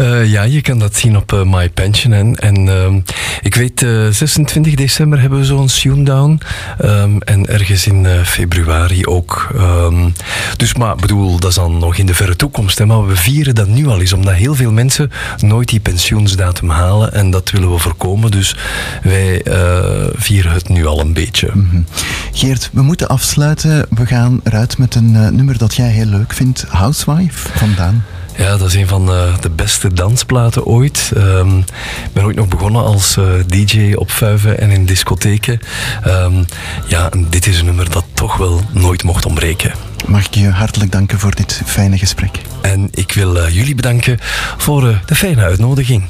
K: Uh, ja, je kan dat zien op uh, My Pension. En, en ehm, ik weet, 26 december hebben we zo'n Soondown. Um, en ergens in februari ook. Um, dus, maar bedoel, dat is dan nog in de verre toekomst. Hè, maar we vieren dat nu al eens, omdat heel veel mensen nooit die pensioensdatum halen. En dat willen we voorkomen. Dus wij vieren het nu al een beetje.
A: Mm -hmm. Geert, we moeten afsluiten. We gaan eruit met een uh, nummer dat jij heel leuk vindt, Housewife van Daan.
K: Ja, dat is een van uh, de beste dansplaten ooit. Um, ik ben ooit nog begonnen als uh, DJ op vuiven en in discotheken. Um, ja, en dit is een nummer dat toch wel nooit mocht ontbreken.
A: Mag ik je hartelijk danken voor dit fijne gesprek.
K: En ik wil jullie bedanken voor de fijne uitnodiging.